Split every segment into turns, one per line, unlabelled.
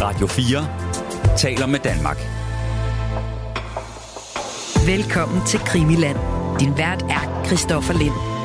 Radio 4 taler med Danmark.
Velkommen til Krimiland. Din vært er Christoffer Lind.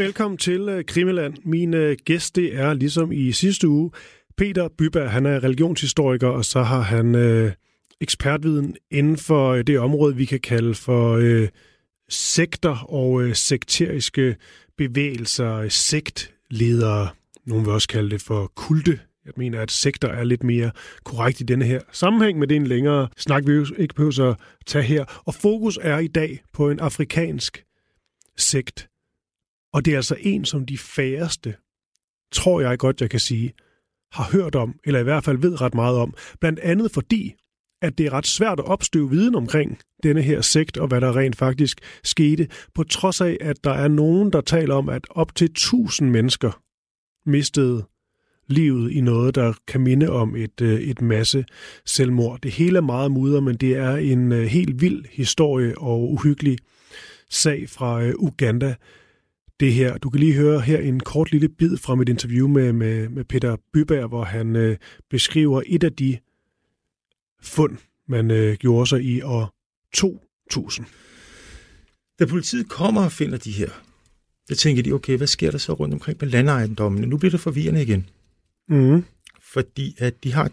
Velkommen til øh, Krimeland. Min øh, gæst, det er ligesom i sidste uge, Peter Byberg. Han er religionshistoriker, og så har han øh, ekspertviden inden for øh, det område, vi kan kalde for øh, sekter og øh, sekteriske bevægelser, sektledere. Nogle vil også kalde det for kulte. Jeg mener, at sekter er lidt mere korrekt i denne her sammenhæng, men det er en længere snak, vi ikke behøver at tage her. Og fokus er i dag på en afrikansk sekt, og det er altså en, som de færreste, tror jeg godt, jeg kan sige, har hørt om, eller i hvert fald ved ret meget om. Blandt andet fordi, at det er ret svært at opstøve viden omkring denne her sekt, og hvad der rent faktisk skete, på trods af, at der er nogen, der taler om, at op til 1000 mennesker mistede livet i noget, der kan minde om et, øh, et masse selvmord. Det hele er meget mudder, men det er en øh, helt vild historie og uhyggelig sag fra øh, Uganda, det her. Du kan lige høre her en kort lille bid fra mit interview med, med, med Peter Byberg, hvor han øh, beskriver et af de fund, man øh, gjorde sig i år 2000.
Da politiet kommer og finder de her, så tænker de, okay, hvad sker der så rundt omkring på landeejendommene? Nu bliver det forvirrende igen.
Mm.
Fordi at de har,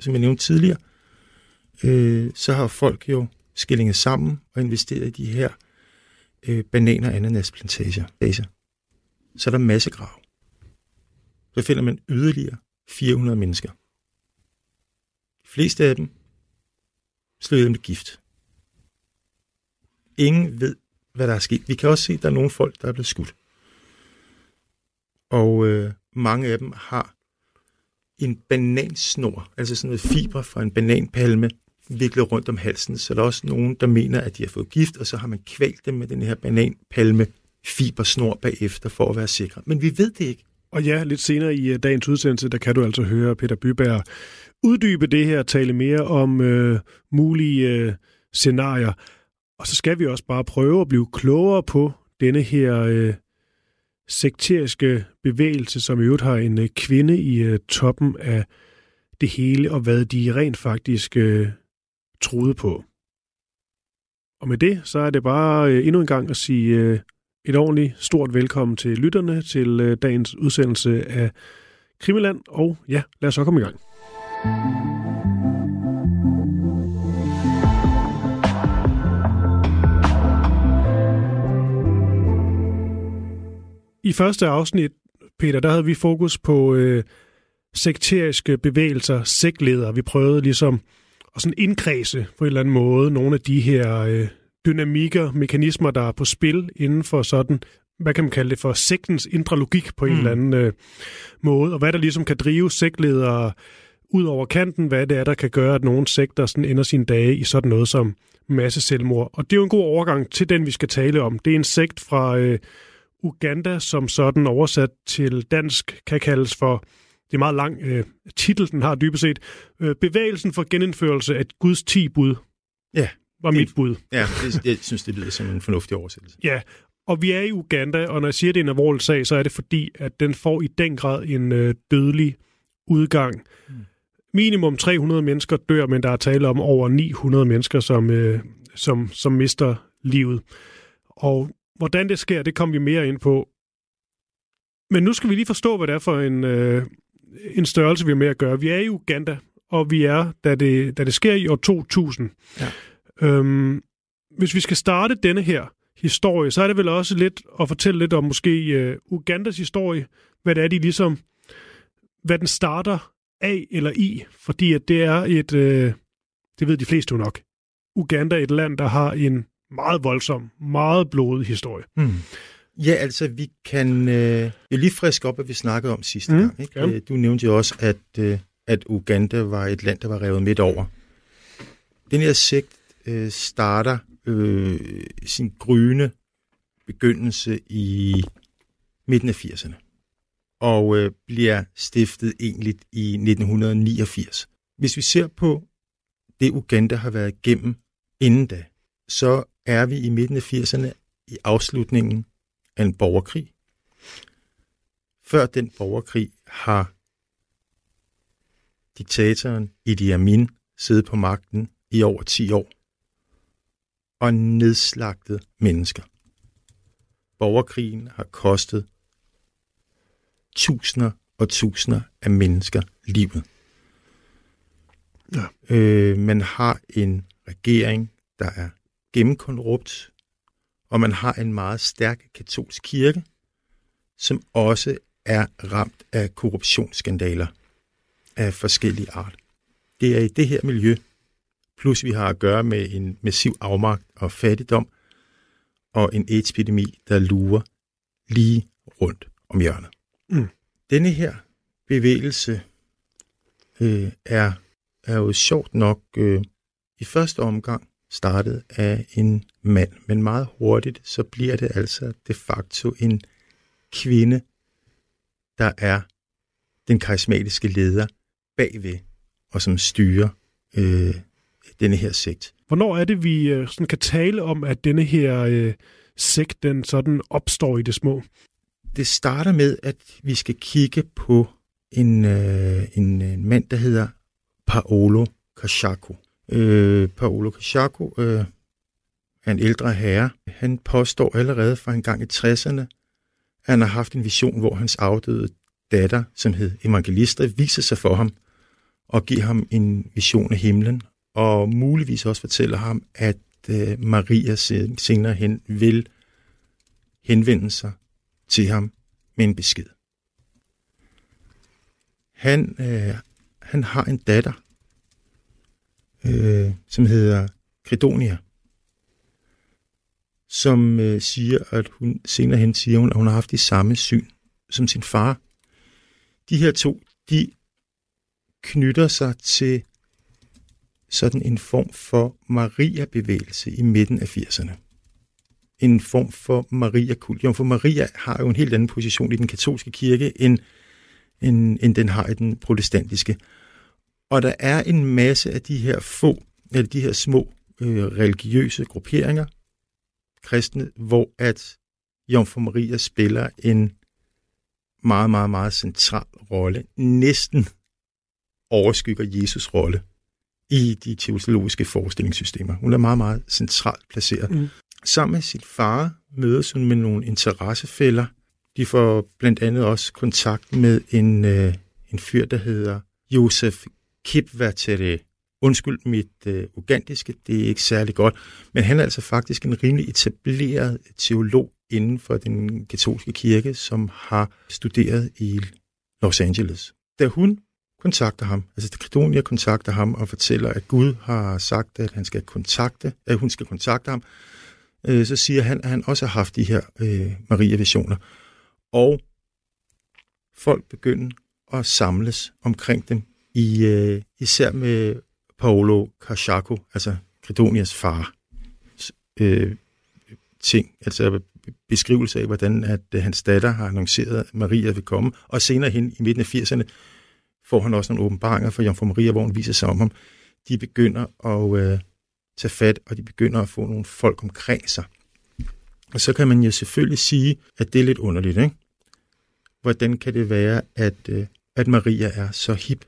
som jeg nævnte tidligere, øh, så har folk jo skillinget sammen og investeret i de her øh, bananer- og ananasplantager. Så er der masse grav. Så finder man yderligere 400 mennesker. De fleste af dem slået med gift. Ingen ved, hvad der er sket. Vi kan også se, at der er nogle folk, der er blevet skudt. Og øh, mange af dem har en banansnor, altså sådan noget fiber fra en bananpalme, viklet rundt om halsen. Så der er også nogen, der mener, at de har fået gift, og så har man kvalt dem med den her bananpalme fibersnor bagefter for at være sikre. Men vi ved det ikke.
Og ja, lidt senere i øh, dagens udsendelse, der kan du altså høre Peter Byberg uddybe det her, tale mere om øh, mulige øh, scenarier. Og så skal vi også bare prøve at blive klogere på denne her øh, sekteriske bevægelse, som i øvrigt har en øh, kvinde i øh, toppen af det hele, og hvad de rent faktisk øh, troede på. Og med det, så er det bare øh, endnu en gang at sige øh, et ordentligt stort velkommen til lytterne til øh, dagens udsendelse af Krimiland. Og ja, lad os så komme i gang. I første afsnit, Peter, der havde vi fokus på øh, sekteriske bevægelser, sektledere. Vi prøvede ligesom og sådan indkredse på en eller anden måde nogle af de her øh, dynamikker, mekanismer, der er på spil inden for sådan, hvad kan man kalde det for, sektens indre logik på en mm. eller anden øh, måde, og hvad der ligesom kan drive sektledere ud over kanten, hvad det er, der kan gøre, at nogle sekter sådan ender sine dage i sådan noget som masse selvmord. Og det er jo en god overgang til den, vi skal tale om. Det er en sekt fra øh, Uganda, som sådan oversat til dansk kan kaldes for det er meget lang øh, titel, den har dybest set. Øh, bevægelsen for genindførelse af Guds ti bud.
Ja.
Var det, mit bud.
Ja, det, jeg synes, det lyder som en fornuftig oversættelse.
Ja, og vi er i Uganda, og når jeg siger, at det er en alvorlig sag, så er det fordi, at den får i den grad en øh, dødelig udgang. Mm. Minimum 300 mennesker dør, men der er tale om over 900 mennesker, som, øh, som, som mister livet. Og hvordan det sker, det kommer vi mere ind på. Men nu skal vi lige forstå, hvad det er for en, øh, en størrelse, vi har med at gøre. Vi er i Uganda, og vi er, da det, da det sker i år 2000. Ja. Øhm, hvis vi skal starte denne her historie, så er det vel også lidt at fortælle lidt om måske uh, Ugandas historie, hvad det er, de ligesom, hvad den starter af eller i, fordi at det er et, uh, det ved de fleste jo nok, Uganda er et land, der har en meget voldsom, meget blodig historie.
Mm. Ja, altså vi kan øh, jo lige friske op, hvad vi snakkede om sidste mm, gang. Ikke? Ja. Du nævnte jo også, at, øh, at Uganda var et land, der var revet midt over. Den her sigt øh, starter øh, sin gryende begyndelse i midten af 80'erne og øh, bliver stiftet egentlig i 1989. Hvis vi ser på det, Uganda har været igennem inden da, så er vi i midten af 80'erne i afslutningen af en borgerkrig. Før den borgerkrig har diktatoren Idi Amin siddet på magten i over 10 år og nedslagtet mennesker. Borgerkrigen har kostet tusinder og tusinder af mennesker livet. Ja. Øh, man har en regering, der er gennemkorrupt, og man har en meget stærk katolsk kirke, som også er ramt af korruptionsskandaler af forskellige art. Det er i det her miljø, plus vi har at gøre med en massiv afmagt og fattigdom, og en AIDS-epidemi, der lurer lige rundt om hjørnet. Mm. Denne her bevægelse øh, er, er jo sjovt nok øh, i første omgang startet af en mand, men meget hurtigt så bliver det altså de facto en kvinde, der er den karismatiske leder bagved, og som styrer øh, denne her sekt.
Hvornår er det, vi øh, sådan kan tale om, at denne her øh, sekt, den sådan opstår i det små?
Det starter med, at vi skal kigge på en, øh, en, en mand, der hedder Paolo Cachaco. Øh, Paolo Cachaco øh, er en ældre herre. Han påstår allerede fra en gang i 60'erne, at han har haft en vision, hvor hans afdøde datter, som hed Evangelista, viser sig for ham og giver ham en vision af himlen, og muligvis også fortæller ham, at øh, Maria senere hen vil henvende sig til ham med en besked. Han, øh, han har en datter, øh, som hedder Credonia, som øh, siger, at hun senere hen siger, hun, at hun har haft det samme syn som sin far. De her to, de knytter sig til sådan en form for Maria-bevægelse i midten af 80'erne. En form for Maria-kult. Jo, for Maria har jo en helt anden position i den katolske kirke, end, end, end den har i den protestantiske. Og der er en masse af de her få, eller de her små øh, religiøse grupperinger, kristne, hvor at Jomfru Maria spiller en meget, meget, meget central rolle, næsten overskygger Jesus rolle i de teologiske forestillingssystemer. Hun er meget, meget centralt placeret. Mm. Sammen med sin far mødes hun med nogle interessefælder. De får blandt andet også kontakt med en, øh, en fyr, der hedder Josef Kipvatere. Undskyld mit øh, ugandiske, det er ikke særlig godt, men han er altså faktisk en rimelig etableret teolog inden for den katolske kirke, som har studeret i Los Angeles. Da hun kontakter ham, altså da Credonia kontakter ham og fortæller, at Gud har sagt, at han skal kontakte, at hun skal kontakte ham, øh, så siger han, at han også har haft de her øh, Maria-visioner. Og folk begynder at samles omkring dem, i, øh, især med Paolo Cachaco, altså Gridonias far, øh, ting, altså beskrivelse af, hvordan at, øh, hans datter har annonceret, at Maria vil komme, og senere hen i midten af 80'erne får han også nogle åbenbaringer for Jomfru Maria, hvor hun viser sig om ham. De begynder at øh, tage fat, og de begynder at få nogle folk omkring sig. Og så kan man jo selvfølgelig sige, at det er lidt underligt, ikke? Hvordan kan det være, at, øh, at Maria er så hip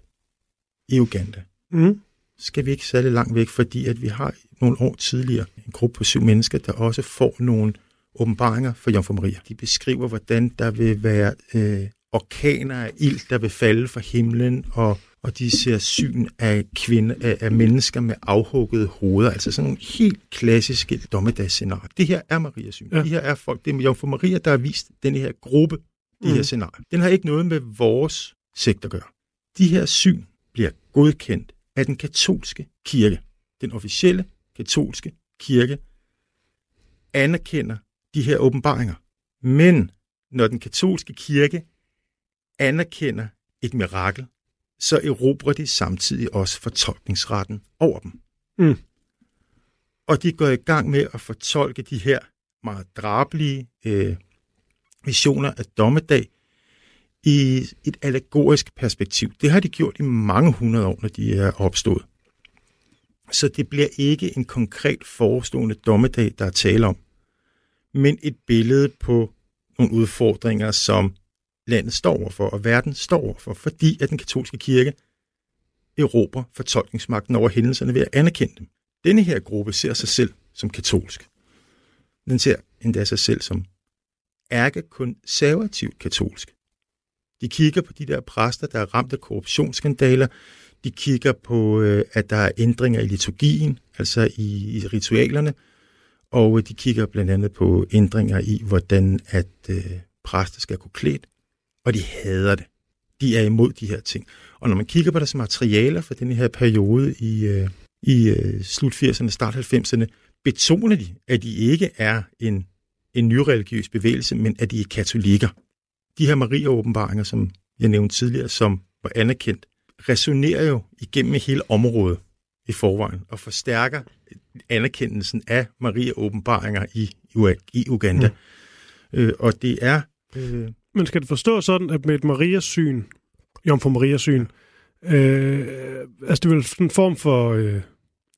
i Uganda? Mm. Skal vi ikke særlig langt væk, fordi at vi har nogle år tidligere en gruppe på syv mennesker, der også får nogle åbenbaringer for Jomfru Maria. De beskriver, hvordan der vil være øh, orkaner af ild, der vil falde fra himlen, og, og de ser syn af, kvinde, af, af mennesker med afhuggede hoveder, altså sådan nogle helt klassiske dommedagsscenarier. Det her er Marias syn. Ja. Det her er folk, det er Jomfru Maria, der har vist den her gruppe, de mm. her scenarier. Den har ikke noget med vores sekt at gøre. De her syn bliver godkendt af den katolske kirke. Den officielle katolske kirke anerkender de her åbenbaringer. Men når den katolske kirke anerkender et mirakel, så erobrer de samtidig også fortolkningsretten over dem.
Mm.
Og de går i gang med at fortolke de her meget drabelige øh, visioner af dommedag i et allegorisk perspektiv. Det har de gjort i mange hundrede år, når de er opstået. Så det bliver ikke en konkret forestående dommedag, der er tale om, men et billede på nogle udfordringer, som landet står overfor, og verden står overfor, fordi at den katolske kirke erobrer fortolkningsmagten over hændelserne ved at anerkende dem. Denne her gruppe ser sig selv som katolsk. Den ser endda sig selv som ærkekonservativt katolsk. De kigger på de der præster, der er ramt af korruptionsskandaler. De kigger på, øh, at der er ændringer i liturgien, altså i, i ritualerne. Og øh, de kigger blandt andet på ændringer i, hvordan at øh, præster skal gå klædt. Og de hader det. De er imod de her ting. Og når man kigger på deres materialer for den her periode i, øh, i øh, slut 80'erne, start 90'erne, betoner de, at de ikke er en, en nyreligiøs bevægelse, men at de er katolikker. De her Maria-åbenbaringer, som jeg nævnte tidligere, som var anerkendt, resonerer jo igennem hele området i forvejen og forstærker anerkendelsen af Maria-åbenbaringer i, i Uganda. Mm. Øh, og det er... Øh,
Men skal det forstå sådan, at med et Marias-syn, Jomfru Marias-syn, øh, altså det er vel en form for øh,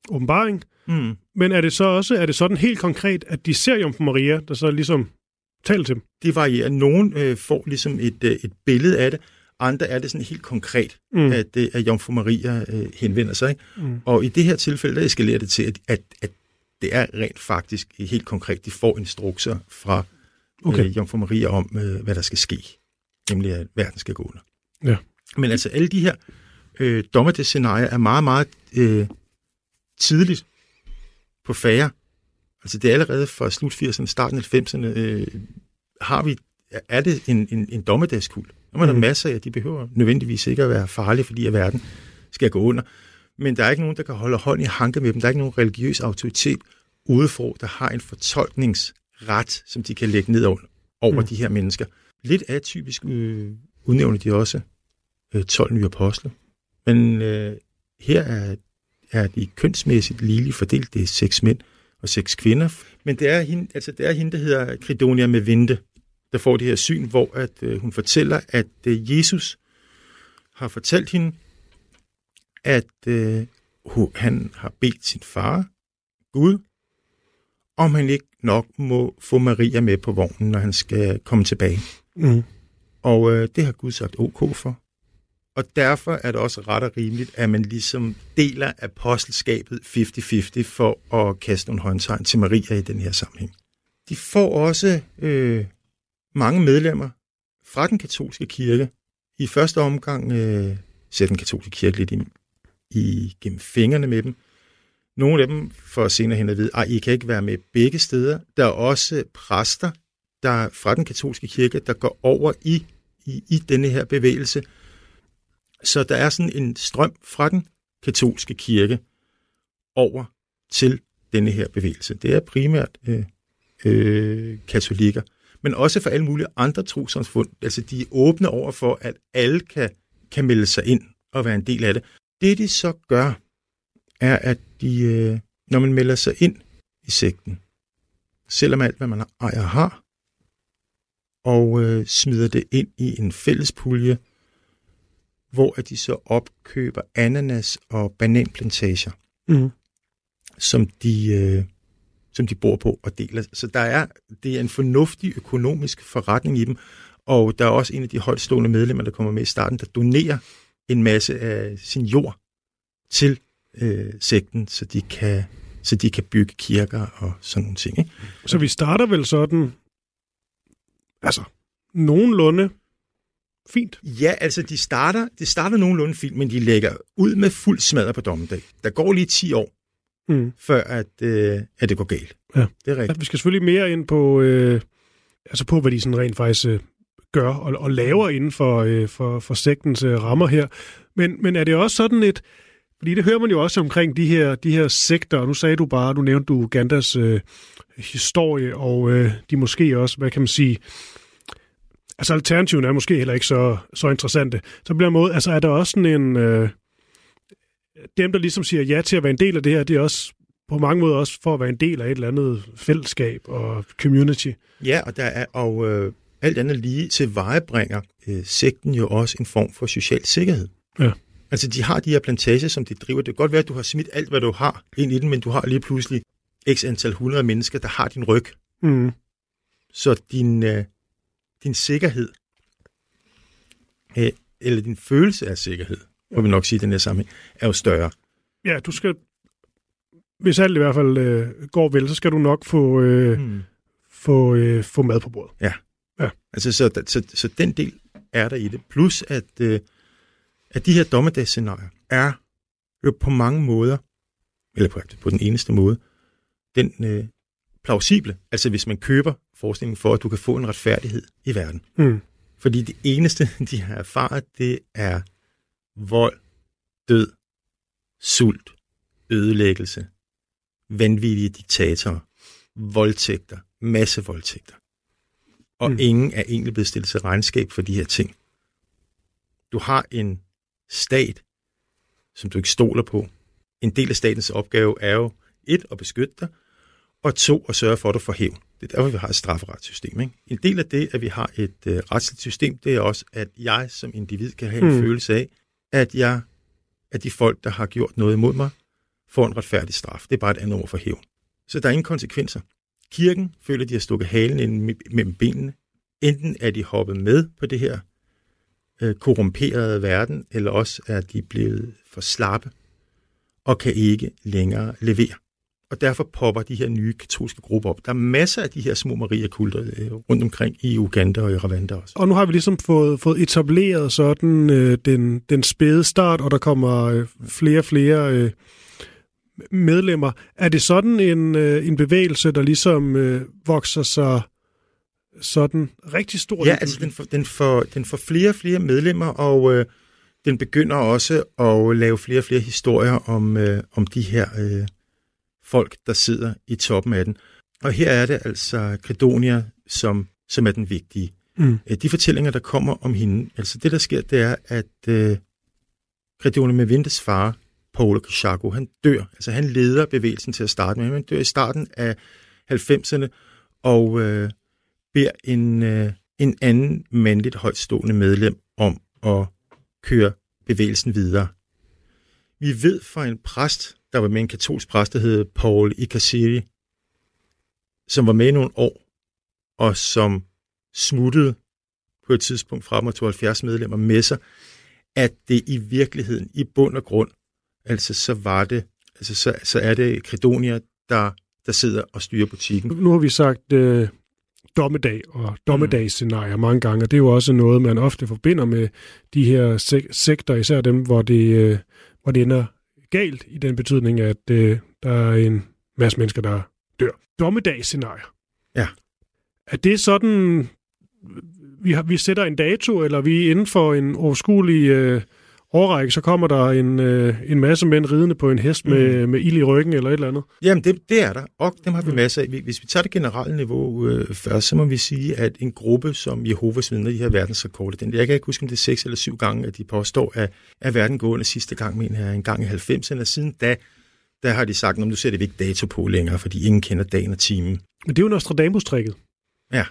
åbenbaring,
mm,
men er det så også er det sådan helt konkret, at de ser Jomfru Maria, der så ligesom taler til dem?
det varierer. Nogen øh, får ligesom et, øh, et billede af det, andre er det sådan helt konkret,
Mm.
at, øh, at Jomfru Maria øh, henvender sig. Ikke?
Mm.
Og i det her tilfælde, der eskalerer det til, at, at, at det er rent faktisk helt konkret. De får instrukser fra
Okay.
øh, Jomfru Maria om, øh, hvad der skal ske. Nemlig, at verden skal gå under.
Ja.
Men altså, alle de her øh, dommerdescenarier er meget, meget øh, tidligt på færre. Altså, det er allerede fra slut 80'erne, starten af 90'erne, øh, har vi, er det en, en, en dommedagskult. Nu er der
Mhm.
masser af, de behøver nødvendigvis ikke at være farlige, fordi at verden skal gå under. Men der er ikke nogen, der kan holde hånd i hanke med dem. Der er ikke nogen religiøs autoritet udefra, der har en fortolkningsret, som de kan lægge ned over, over
Mm.
mm. de her mennesker. Lidt atypisk øh, udnævner de også øh, 12 nye apostle. Men øh, her er, er de kønsmæssigt ligeligt fordelt. Det er seks mænd og seks kvinder. Men det er hende, altså det er hende der hedder Kridonia med vinte, der får det her syn, hvor at, øh, hun fortæller, at øh, Jesus har fortalt hende, at øh, han har bedt sin far, Gud, om han ikke nok må få Maria med på vognen, når han skal komme tilbage.
Mm.
Og øh, det har Gud sagt ok for. Og derfor er det også ret og rimeligt, at man ligesom deler apostelskabet 50-50 for at kaste nogle håndtegn til Maria i den her sammenhæng. De får også øh, mange medlemmer fra den katolske kirke. I første omgang øh, ser den katolske kirke lidt i, i, gennem fingrene med dem. Nogle af dem får senere hen at vide, at I kan ikke være med begge steder. Der er også præster, der fra den katolske kirke, der går over i, i, i denne her bevægelse. Så der er sådan en strøm fra den katolske kirke over til denne her bevægelse. Det er primært øh, øh, katolikker, men også for alle mulige andre trosamfund. Altså de er åbne over for, at alle kan, kan melde sig ind og være en del af det. Det de så gør, er, at de, øh, når man melder sig ind i sekten, selvom alt, hvad man ejer har, og øh, smider det ind i en fællespulje, hvor at de så opkøber ananas- og bananplantager,
Mm.
som de, øh, som de bor på og deler. Så der er, det er en fornuftig økonomisk forretning i dem, og der er også en af de højtstående medlemmer, der kommer med i starten, der donerer en masse af sin jord til øh, sekten, så de kan så de kan bygge kirker og sådan nogle ting. Ikke?
Så vi starter vel sådan, altså, nogenlunde fint.
Ja, altså de starter, de starter nogenlunde fint, men de lægger ud med fuld smadre på dommedag. Der går lige 10 år,
Mm.
før at, øh, at det går galt.
Ja.
Det er rigtigt.
Ja, vi skal selvfølgelig mere ind på, øh, altså på hvad de sådan rent faktisk øh, gør og, og laver inden for, øh, for, for sektens øh, rammer her. Men, men er det også sådan et, Fordi det hører man jo også omkring de her, de her sekter, og nu sagde du bare, du nævnte du Ugandas øh, historie, og øh, de måske også, hvad kan man sige, altså alternativen er måske heller ikke så, så interessante. Så bliver måde, altså er der også sådan en, øh, dem der ligesom siger ja til at være en del af det her, det er også på mange måder også for at være en del af et eller andet fællesskab og community.
Ja, og der er, og øh, alt andet lige til vejebringer øh, sekten jo også en form for social sikkerhed.
Ja.
Altså, de har de her plantager, som de driver. Det kan godt være, at du har smidt alt, hvad du har ind i den, men du har lige pludselig x antal hundrede mennesker, der har din ryg.
Mm.
Så din, øh, din sikkerhed, øh, eller din følelse af sikkerhed, må vi nok sige i den her sammenhæng, er jo større.
Ja, du skal, hvis alt i hvert fald øh, går vel, så skal du nok få, øh,
Hmm.
få, øh, få mad på bordet.
Altså, så, så, så den del er der i det. Plus, at, øh, at de her dommedagsscenarier er jo på mange måder, eller på, på den eneste måde, den øh, plausible. Altså, hvis man køber forskningen for, at du kan få en retfærdighed i verden.
Mm.
Fordi det eneste, de har erfaret, det er vold, død, sult, ødelæggelse, vanvittige diktatorer, voldtægter, masse voldtægter. Og
mm.
ingen er egentlig blevet stillet til regnskab for de her ting. Du har en stat, som du ikke stoler på. En del af statens opgave er jo et, at beskytte dig, og to, at sørge for, at du får hævn. Det er derfor, vi har et strafferetssystem. Ikke? En del af det, at vi har et øh, retsligt system, det er også, at jeg som individ kan have en
Mm.
mm. følelse af, at jeg, at de folk, der har gjort noget imod mig, får en retfærdig straf. Det er bare et andet ord for hævn. Så der er ingen konsekvenser. Kirken føler, at de har stukket halen ind me- mellem benene. Enten er de hoppet med på det her øh, korrumperede verden, eller også er de blevet for slappe og kan ikke længere levere. Og derfor popper de her nye katolske grupper op. Der er masser af de her små Maria-kulter øh, rundt omkring i Uganda og i Rwanda også.
Og nu har vi ligesom fået, fået etableret sådan øh, den, den spæde start, og der kommer øh, flere og flere øh, medlemmer. Er det sådan en, øh, en bevægelse, der ligesom øh, vokser sig sådan rigtig stor?
Ja, altså den får, den får, den får flere og flere medlemmer, og øh, den begynder også at lave flere og flere historier om, øh, om de her øh, folk, der sidder i toppen af den. Og her er det altså Credonia, som, som er den vigtige.
Mm.
Øh, De fortællinger, der kommer om hende, altså det, der sker, det er, at øh, Credonia Mevindes far, Paolo Kishako, han dør. Altså han leder bevægelsen til at starte med. Han dør i starten af 90'erne, og øh, beder en, øh, en anden mandligt højtstående medlem om at køre bevægelsen videre. Vi ved fra en præst, der var med en katolsk præst, der hed Paul Ikasiri, som var med i nogle år, og som smuttede på et tidspunkt fra med 72 medlemmer med sig, at det i virkeligheden, i bund og grund, altså så var det, altså så, så er det Credonia, der, der sidder og styrer butikken.
Nu har vi sagt øh, dommedag og dommedagsscenarier mange gange, og det er jo også noget, man ofte forbinder med de her sek- sekter, især dem, hvor det, øh, hvor det ender galt i den betydning, at øh, der er en masse mennesker, der dør. Dommedagsscenarier.
Ja.
Er det sådan, vi, har, vi sætter en dato, eller vi er inden for en overskuelig øh, årrække, så kommer der en, øh, en masse mænd ridende på en hest med, med ild i ryggen eller et eller andet?
Jamen, det, det er der, og dem har vi masser af. Hvis vi tager det generelle niveau øh, først, så må vi sige, at en gruppe som Jehovas vidner, de her verdensrekorder, den, jeg kan ikke huske, om det er seks eller syv gange, at de påstår, at, at verden går under sidste gang, mener jeg, en gang i 90'erne, og siden da, der har de sagt, at nu sætter vi ikke dato på længere, fordi ingen kender dagen og timen.
Men det er jo Nostradamus-trækket.
Ja.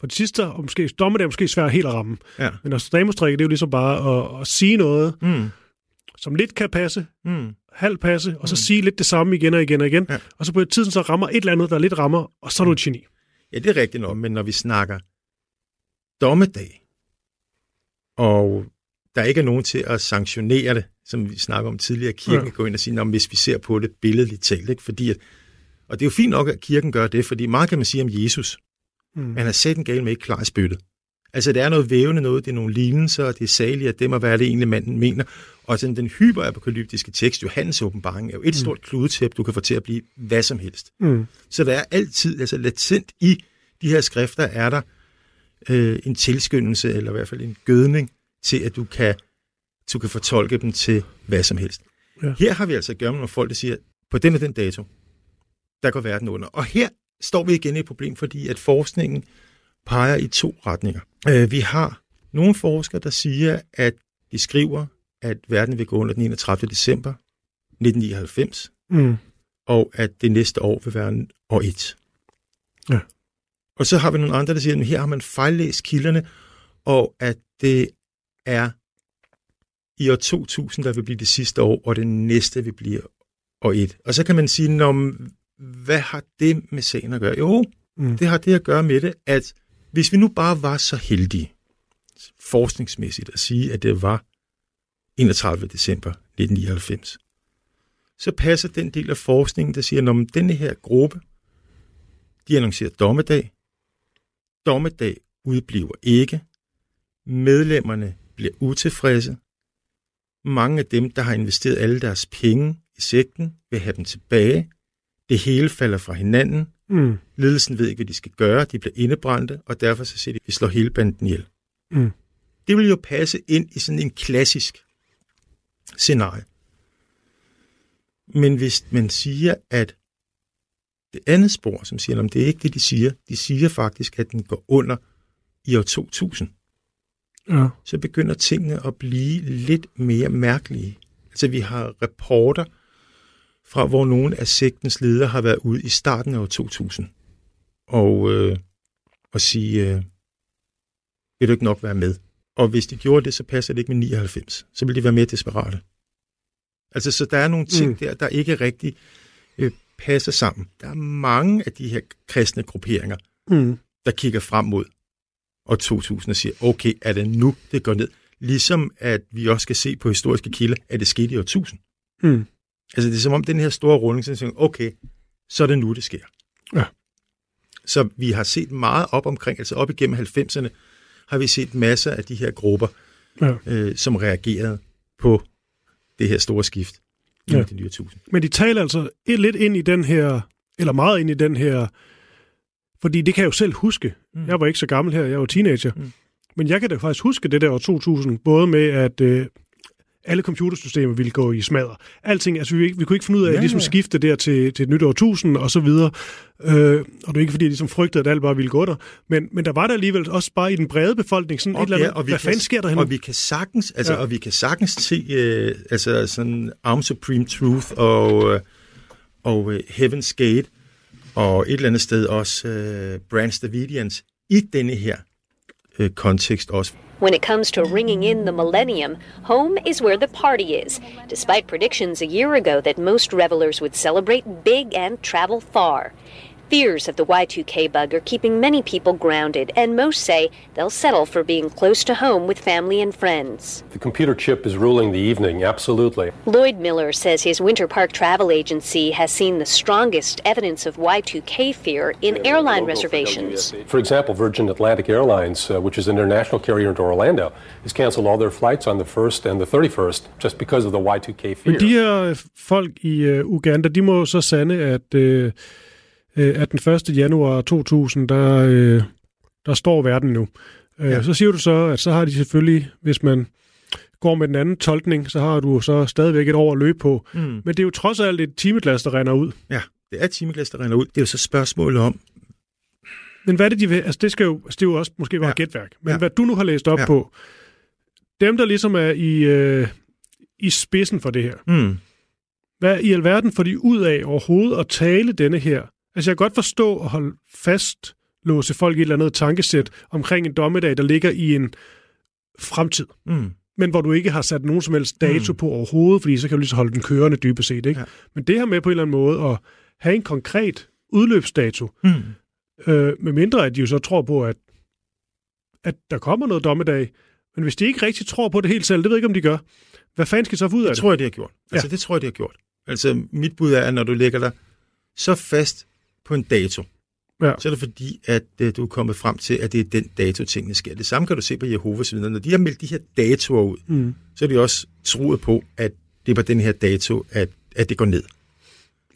For det sidste, og måske, dommedag er måske svært helt at ramme.
Ja.
Men Nostradamus-trækket, det er jo ligesom bare at, at sige noget,
Mm.
som lidt kan passe,
Mm.
halv passe, og så sige lidt det samme igen og igen og igen.
Ja.
Og så på et tidspunkt så rammer et eller andet, der lidt rammer, og så er du et geni.
Ja, det er rigtigt nok, men når vi snakker dommedag, og der ikke er nogen til at sanktionere det, som vi snakker om tidligere, kirken
Ja.
går ind og siger, "Nå, men hvis vi ser på det billedligt talt, ikke? fordi at, og det er jo fint nok, at kirken gør det, fordi meget kan man sige om Jesus,
Mm.
han er sat en gal med ikke klar i spyttet. Altså, det er noget vævende noget, det er nogle lignelser, det er saligt, at det må være det egentlig, manden mener. Og sådan, den hyperapokalyptiske tekst, Johannes åbenbaring, er jo et stort kludetæppe, du kan få til at blive hvad som helst.
Mm.
Så der er altid, altså latent i de her skrifter, er der øh, en tilskyndelse, eller i hvert fald en gødning, til at du kan, du kan fortolke dem til hvad som helst. Ja. Her har vi altså at gøre med nogle folk, der siger, på den og den dato, der går verden under. Og her står vi igen i et problem, fordi at forskningen peger i to retninger. Øh, vi har nogle forskere, der siger, at de skriver, at verden vil gå under den 31. december 1999,
Mm.
og at det næste år vil være år 1.
Ja.
Og så har vi nogle andre, der siger, at her har man fejllæst kilderne, og at det er i år 2000, der vil blive det sidste år, og det næste vil blive år 1. Og så kan man sige, Nå, hvad har det med sagen at gøre? Jo,
Mm.
det har det at gøre med det, at hvis vi nu bare var så heldige, forskningsmæssigt, at sige, at det var 31. december 1999, så passer den del af forskningen, der siger, at denne her gruppe, de annoncerer dommedag, dommedag udbliver ikke, medlemmerne bliver utilfredse, mange af dem, der har investeret alle deres penge i sekten, vil have dem tilbage, det hele falder fra hinanden,
Mm.
Ledelsen ved ikke, hvad de skal gøre. De bliver indebrændte, og derfor så siger de, vi slår hele banden ihjel.
Mm.
Det vil jo passe ind i sådan en klassisk scenarie. Men hvis man siger, at det andet spor, som siger, at det er ikke det, de siger, de siger faktisk, at den går under i år 2000,
Ja.
så begynder tingene at blive lidt mere mærkelige. Altså vi har rapporter fra, hvor nogle af sektens ledere har været ude i starten af år 2000 og, øh, og sige, øh, vil du ikke nok være med? Og hvis de gjorde det, så passer det ikke med 99. Så vil de være mere desperate. Altså, så der er nogle ting
Mm.
der, der ikke rigtig øh, passer sammen. Der er mange af de her kristne grupperinger,
Mm.
der kigger frem mod år 2000 og siger, okay, er det nu, det går ned? Ligesom at vi også skal se på historiske kilder, at det skete i år 1000.
Mm.
Altså det er som om den her store rulling, så siger, okay, så er det nu, det sker.
Ja.
Så vi har set meget op omkring, altså op igennem 90'erne, har vi set masser af de her grupper,
Ja.
øh, som reagerede på det her store skift i
Ja.
det nye tusind.
Men de taler altså et- lidt ind i den her, eller meget ind i den her, fordi det kan jeg jo selv huske. Mm. Jeg var ikke så gammel her, jeg var teenager. Mm. Men jeg kan da faktisk huske det der år 2000, både med at øh, alle computersystemer ville gå i smadre. Alting, altså vi, vi kunne ikke finde ud af at
Ja,
ligesom
ja.
skifte der til, til et nyt årtusind og så videre. Øh, og det er ikke fordi, jeg ligesom frygtede, at alt bare ville gå der. Men, men der var der alligevel også bare i den brede befolkning sådan et eller andet, hvad fanden sker der henne?
Og vi kan sagtens, altså,
Ja.
ja. og vi kan sagtens se, øh, altså sådan Arm Supreme Truth og, øh, og øh, Heaven's Gate, og et eller andet sted også øh, Branch Davidians, i denne her øh, kontekst også.
When it comes to ringing in the millennium, home is where the party is, despite predictions a year ago that most revelers would celebrate big and travel far. Fears of the Y2K bug are keeping many people grounded, and most say they'll settle for being close to home with family and friends.
The computer chip is ruling the evening, absolutely.
Lloyd Miller says his Winter Park travel agency has seen the strongest evidence of Y2K fear in airline reservations.
For example, Virgin Atlantic Airlines, uh, which is an international carrier into Orlando, has canceled all their flights on the 1st and the 31st just because of the Y2K fear.
Men de her folk i uh, Uganda, de må så sande, at, uh, at den 1. januar 2000, der, uh, der står verden nu. Uh,
Ja.
Så siger du så, at så har de selvfølgelig, hvis man går med den anden tolkning, så har du så stadigvæk et år at løbe på.
Mm.
Men det er jo trods alt et timeglas, der render ud.
Ja, det er et timeglas, der render ud. Det er jo så spørgsmålet om,
Men hvad er det, de vil? Altså, det, skal jo, altså, det er jo også måske bare ja. Gætværk. Men ja. Hvad du nu har læst op. Ja. på, dem, der ligesom er i, øh, i spidsen for det her,
mm,
hvad i alverden får de ud af overhovedet at tale denne her? Altså, jeg kan godt forstå at holde fast, låse folk i et eller andet tankesæt omkring en dommedag, der ligger i en fremtid,
mm,
men hvor du ikke har sat nogen som helst dato mm. på overhovedet, fordi så kan du lige så holde den kørende dybest set. Ikke? Ja. Men det her med på en eller anden måde at have en konkret udløbsdato,
mm.
Øh, med mindre at de jo så tror på, at, at der kommer noget dommedag. Men hvis de ikke rigtig tror på det helt selv, det ved jeg ikke, om de gør. Hvad fanden skal de så få ud af
Det
det?
tror jeg, det har gjort. Altså,
Ja.
det tror jeg, det har gjort. Altså, mit bud er, at når du lægger dig så fast på en dato,
Ja.
så er det fordi, at øh, du er kommet frem til, at det er den dato, tingene sker. Det samme kan du se på Jehovas vidner. Når de har meldt de her datoer ud,
Mm.
så er de også troet på, at det er på den her dato, at, at det går ned.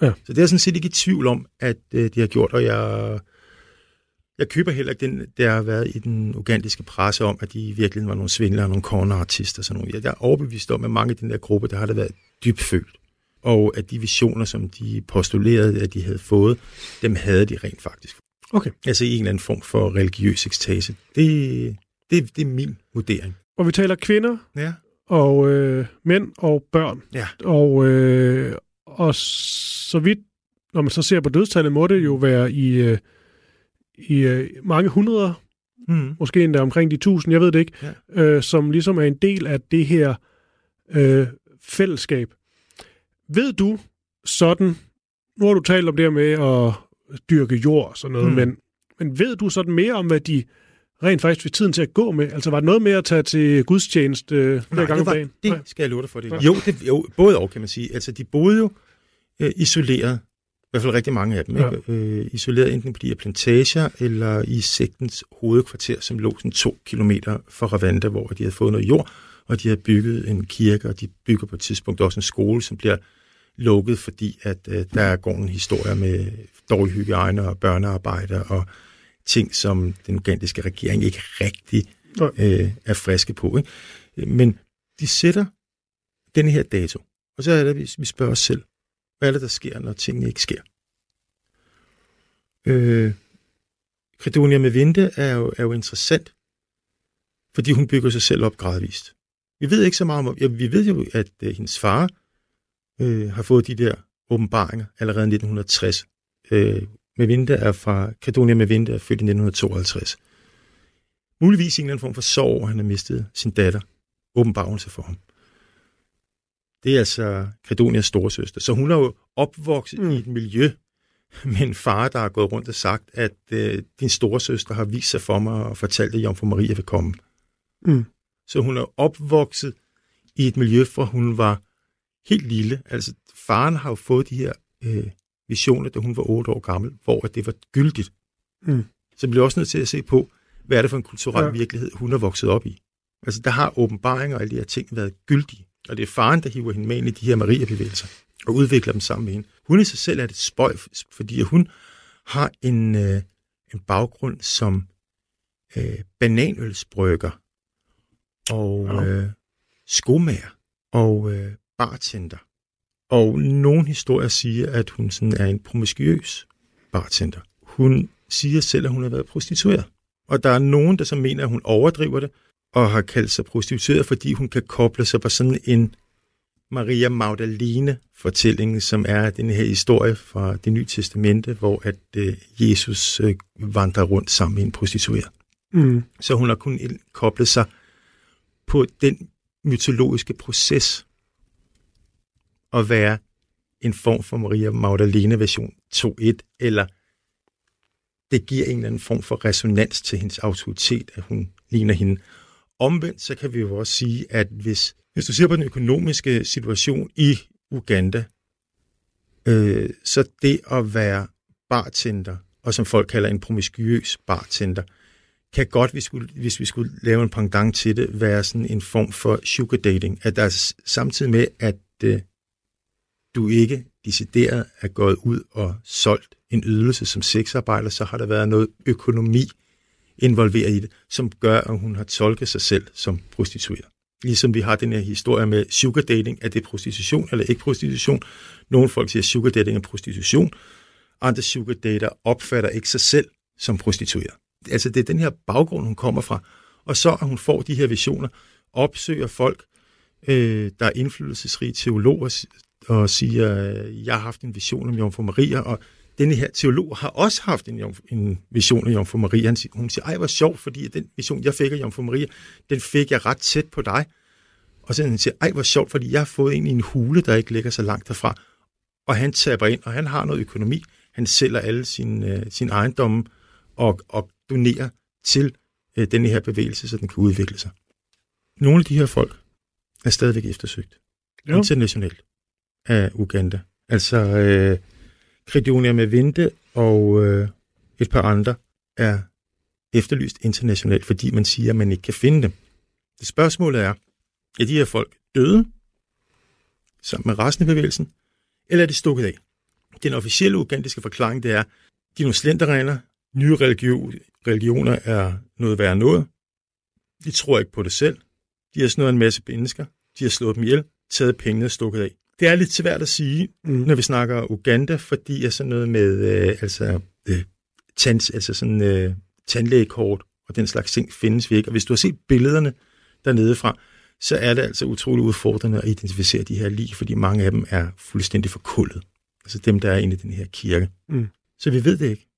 Ja.
Så det er jeg sådan set ikke i tvivl om, at øh, de har gjort, og jeg, jeg køber heller ikke den, der har været i den ugandiske presse om, at de i virkeligheden var nogle svindlere, nogle cornerartister og sådan noget. Jeg er overbevist om, at mange af den der gruppe, der har det været dybfølt. Og at de visioner, som de postulerede, at de havde fået, dem havde de rent faktisk.
Okay.
Altså i en eller anden form for religiøs ekstase. Det, det, det er min vurdering.
Og vi taler kvinder
Ja.
og øh, mænd og børn.
Ja.
Og, øh, og så vidt, når man så ser på dødstallet, må det jo være i, øh, i øh, mange hundrede,
Mm.
måske endda omkring de tusind, jeg ved det ikke,
Ja.
øh, som ligesom er en del af det her øh, fællesskab. Ved du sådan, nu har du talt om det her med at dyrke jord og sådan noget,
Mm.
men, men ved du sådan mere om, hvad de rent faktisk fik tiden til at gå med? Altså var det noget med at tage til gudstjeneste øh, flere gange
det,
om dagen?
det
Nej.
skal jeg love dig for. Det.
Nej.
Jo, det, jo, både og, kan man sige. Altså, de boede jo øh, isoleret, i hvert fald rigtig mange af dem,
Ja.
ikke? Øh, isoleret enten på de her plantager, eller i sektens hovedkvarter, som lå sådan to kilometer fra Ravanda, hvor de havde fået noget jord, og de havde bygget en kirke, og de bygger på et tidspunkt også en skole, som bliver lukket, fordi at øh, der går en historie med dårlig hygiejne og børnearbejde og ting, som den ugandiske regering ikke rigtig øh, er friske på. Ikke? Men de sætter den her dato, og så er det, vi vi spørger os selv, hvad er det, der sker, når tingene ikke sker? Øh, Credonia med Vinte er jo, er jo interessant, fordi hun bygger sig selv op gradvist. Vi ved ikke så meget om, ja, vi ved jo, at øh, hendes far øh, har fået de der åbenbaringer allerede i 1960. Øh, med Vinte er fra, Credonia med Vinte er født i 1952. Muligvis en eller anden form for sorg, over, han har mistet sin datter. Åbenbarelse for ham. Det er altså Credonias storesøster. Så hun er jo opvokset. Mm. i et miljø med en far, der har gået rundt og sagt, at øh, din storesøster har vist sig for mig og fortalt, at Jomfru Maria vil komme.
Mm.
Så hun er opvokset i et miljø, fra hun var helt lille. Altså, faren har jo fået de her øh, visioner, da hun var otte år gammel, hvor at det var gyldigt.
Mm.
Så bliver også nødt til at se på, hvad er det for en kulturel Ja. virkelighed, hun er vokset op i. Altså, der har åbenbaringer og alle de her ting været gyldige. Og det er faren, der hiver hende med ind i de her Maria-bevægelser og udvikler dem sammen med hende. Hun i sig selv er et spøj, fordi hun har en, øh, en baggrund som øh, bananølsbrygger og
Ja.
øh, skomager og øh, bartender. Og nogle historier siger, at hun sådan er en promiskuøs bartender. Hun siger selv, at hun har været prostitueret. Og der er nogen, der så mener, at hun overdriver det, og har kaldt sig prostitueret, fordi hun kan koble sig på sådan en Maria Magdalene-fortælling, som er den her historie fra det nye testamente, hvor at øh, Jesus øh, vandrer rundt sammen med en prostitueret.
Mm.
Så hun har kun koblet sig på den mytologiske proces at være en form for Maria Magdalene version 2.1, eller det giver en eller anden form for resonans til hendes autoritet, at hun ligner hende. Omvendt så kan vi jo også sige, at hvis, hvis du ser på den økonomiske situation i Uganda, øh, så det at være bartender, og som folk kalder en promiskuøs bartender, kan godt, hvis, skulle, hvis vi skulle lave en pendant til det, være sådan en form for sugar dating. At der er samtidig med, at øh, du ikke decideret er gået ud og solgt en ydelse som sexarbejder, så har der været noget økonomi involveret i det, som gør, at hun har tolket sig selv som prostitueret. Ligesom vi har den her historie med sugar dating, er det prostitution eller ikke prostitution? Nogle folk siger, at sugar dating er prostitution. Andre sugar dater opfatter ikke sig selv som prostitueret. Altså det er den her baggrund, hun kommer fra. Og så at hun får de her visioner, opsøger folk, øh, der er indflydelsesrige teologer, og siger, øh, jeg har haft en vision om Jomfru Maria, og denne her teolog har også haft en, en vision af Jomfru Maria. Han siger, hun siger, ej, hvor sjovt, fordi den vision, jeg fik af Jomfru Maria, den fik jeg ret tæt på dig. Og så han siger, ej, hvor sjovt, fordi jeg har fået en i en hule, der ikke ligger så langt derfra. Og han taber ind, og han har noget økonomi. Han sælger alle sine, øh, sine ejendomme og, og donerer til øh, denne her bevægelse, så den kan udvikle sig. Nogle af de her folk er stadigvæk eftersøgt
Jo.
internationalt af Uganda. Altså øh, Credonia med Vinte og øh, et par andre er efterlyst internationalt, fordi man siger, at man ikke kan finde dem. Det spørgsmålet er, er de her folk døde sammen med resten af bevægelsen, eller er de stukket af? Den officielle ugandiske forklaring, det er, de er nogle slenderregner, nye religion, religioner er noget værre noget. De tror ikke på det selv. De har snået en masse mennesker. De har slået dem ihjel, taget pengene og stukket af. Det er lidt svært at sige, mm. når vi snakker Uganda, fordi er sådan noget med øh, altså, øh, tand, altså sådan, øh, tandlægekort og den slags ting findes vi ikke. Og hvis du har set billederne dernede fra, så er det altså utrolig udfordrende at identificere de her lig, fordi mange af dem er fuldstændig forkullet. Altså dem, der er inde i den her kirke. Mm. Så vi ved det ikke.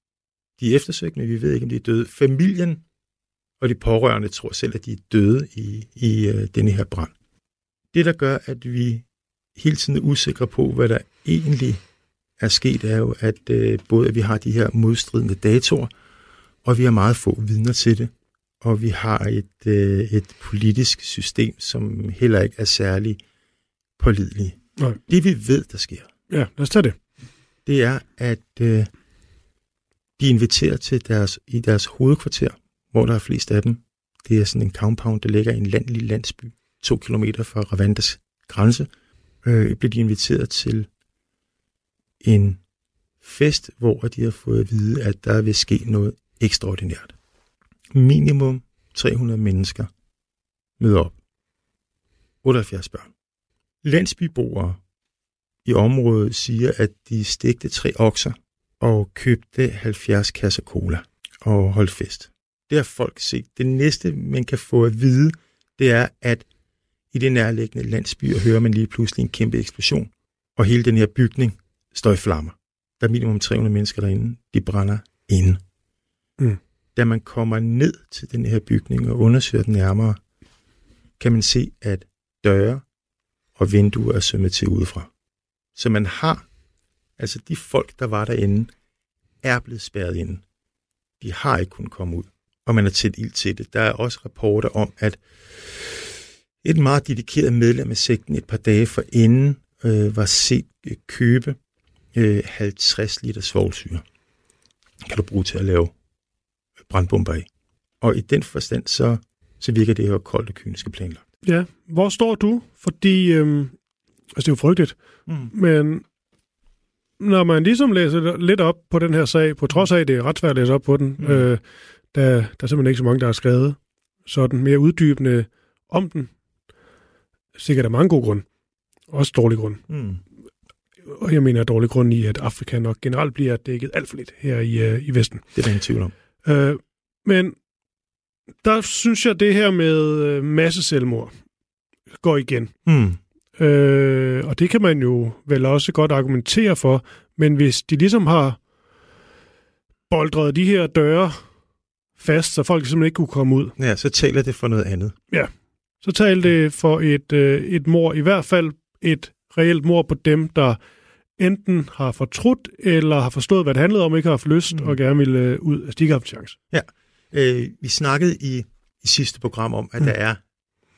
De er eftersøgt, men vi ved ikke, om de er døde. Familien og de pårørende tror selv, at de er døde i, i uh, denne her brand. Det, der gør, at vi hele tiden er usikre på, hvad der egentlig er sket, er jo, at uh, både at vi har de her modstridende datorer, og vi har meget få vidner til det, og vi har et, uh, et politisk system, som heller ikke er særlig pålideligt. Nej. Det vi ved, der sker,
Ja, lad os tage det.
det er, at uh, de inviterer til deres, i deres hovedkvarter, hvor der er flest af dem. Det er sådan en compound, der ligger i en landlig landsby, to kilometer fra Rwandas grænse. Øh, bliver de inviteret til en fest, hvor de har fået at vide, at der vil ske noget ekstraordinært. Minimum 300 mennesker møder op. 78 børn. Landsbyboere i området siger, at de stegte tre okser og købte 70 kasser cola og holdt fest. Det har folk set. Det næste, man kan få at vide, det er, at i det nærliggende landsbyer hører man lige pludselig en kæmpe eksplosion, og hele den her bygning står i flammer. Der er minimum 300 mennesker derinde. De brænder inde.
Mm.
Da man kommer ned til den her bygning og undersøger den nærmere, kan man se, at døre og vinduer er sømmet til udefra. Så man har, altså de folk, der var derinde, er blevet spærret inde. De har ikke kunnet komme ud, og man har tændt ild til det. Der er også rapporter om, at et meget dedikeret medlem af sekten et par dage forinden øh, var set øh, købe øh, 50 liter svovlsyre. Kan du bruge til at lave brandbomber i. Og i den forstand, så, så virker det her koldt og kyniske planlagt.
Ja, hvor står du? Fordi, øhm, altså det er jo frygteligt,
Mm.
men når man ligesom læser lidt op på den her sag, på trods af, at det er ret svært at læse op på den,
mm.
øh, der, der er simpelthen ikke så mange, der har skrevet sådan mere uddybende om den. Sikkert af mange gode grunde. Også dårlige grunde.
Mm.
Og jeg mener dårlig grund i, at Afrika nok generelt bliver dækket alt for lidt her i, øh, i Vesten.
Det er der ingen tvivl om.
Øh, men der synes jeg, det her med øh, masse selvmord går igen.
Mm.
Øh, og det kan man jo vel også godt argumentere for, men hvis de ligesom har boldret de her døre fast, så folk simpelthen ikke kunne komme ud,
Ja, så taler det for noget andet.
Så talte det for et, øh, et mor, i hvert fald et reelt mor på dem, der enten har fortrudt, eller har forstået, hvad det handlede om, ikke har haft lyst,
Mm.
og gerne ville øh, ud. Altså, de ikke har haft chance.
Øh, vi snakkede i, i sidste program om, at
Mm.
der er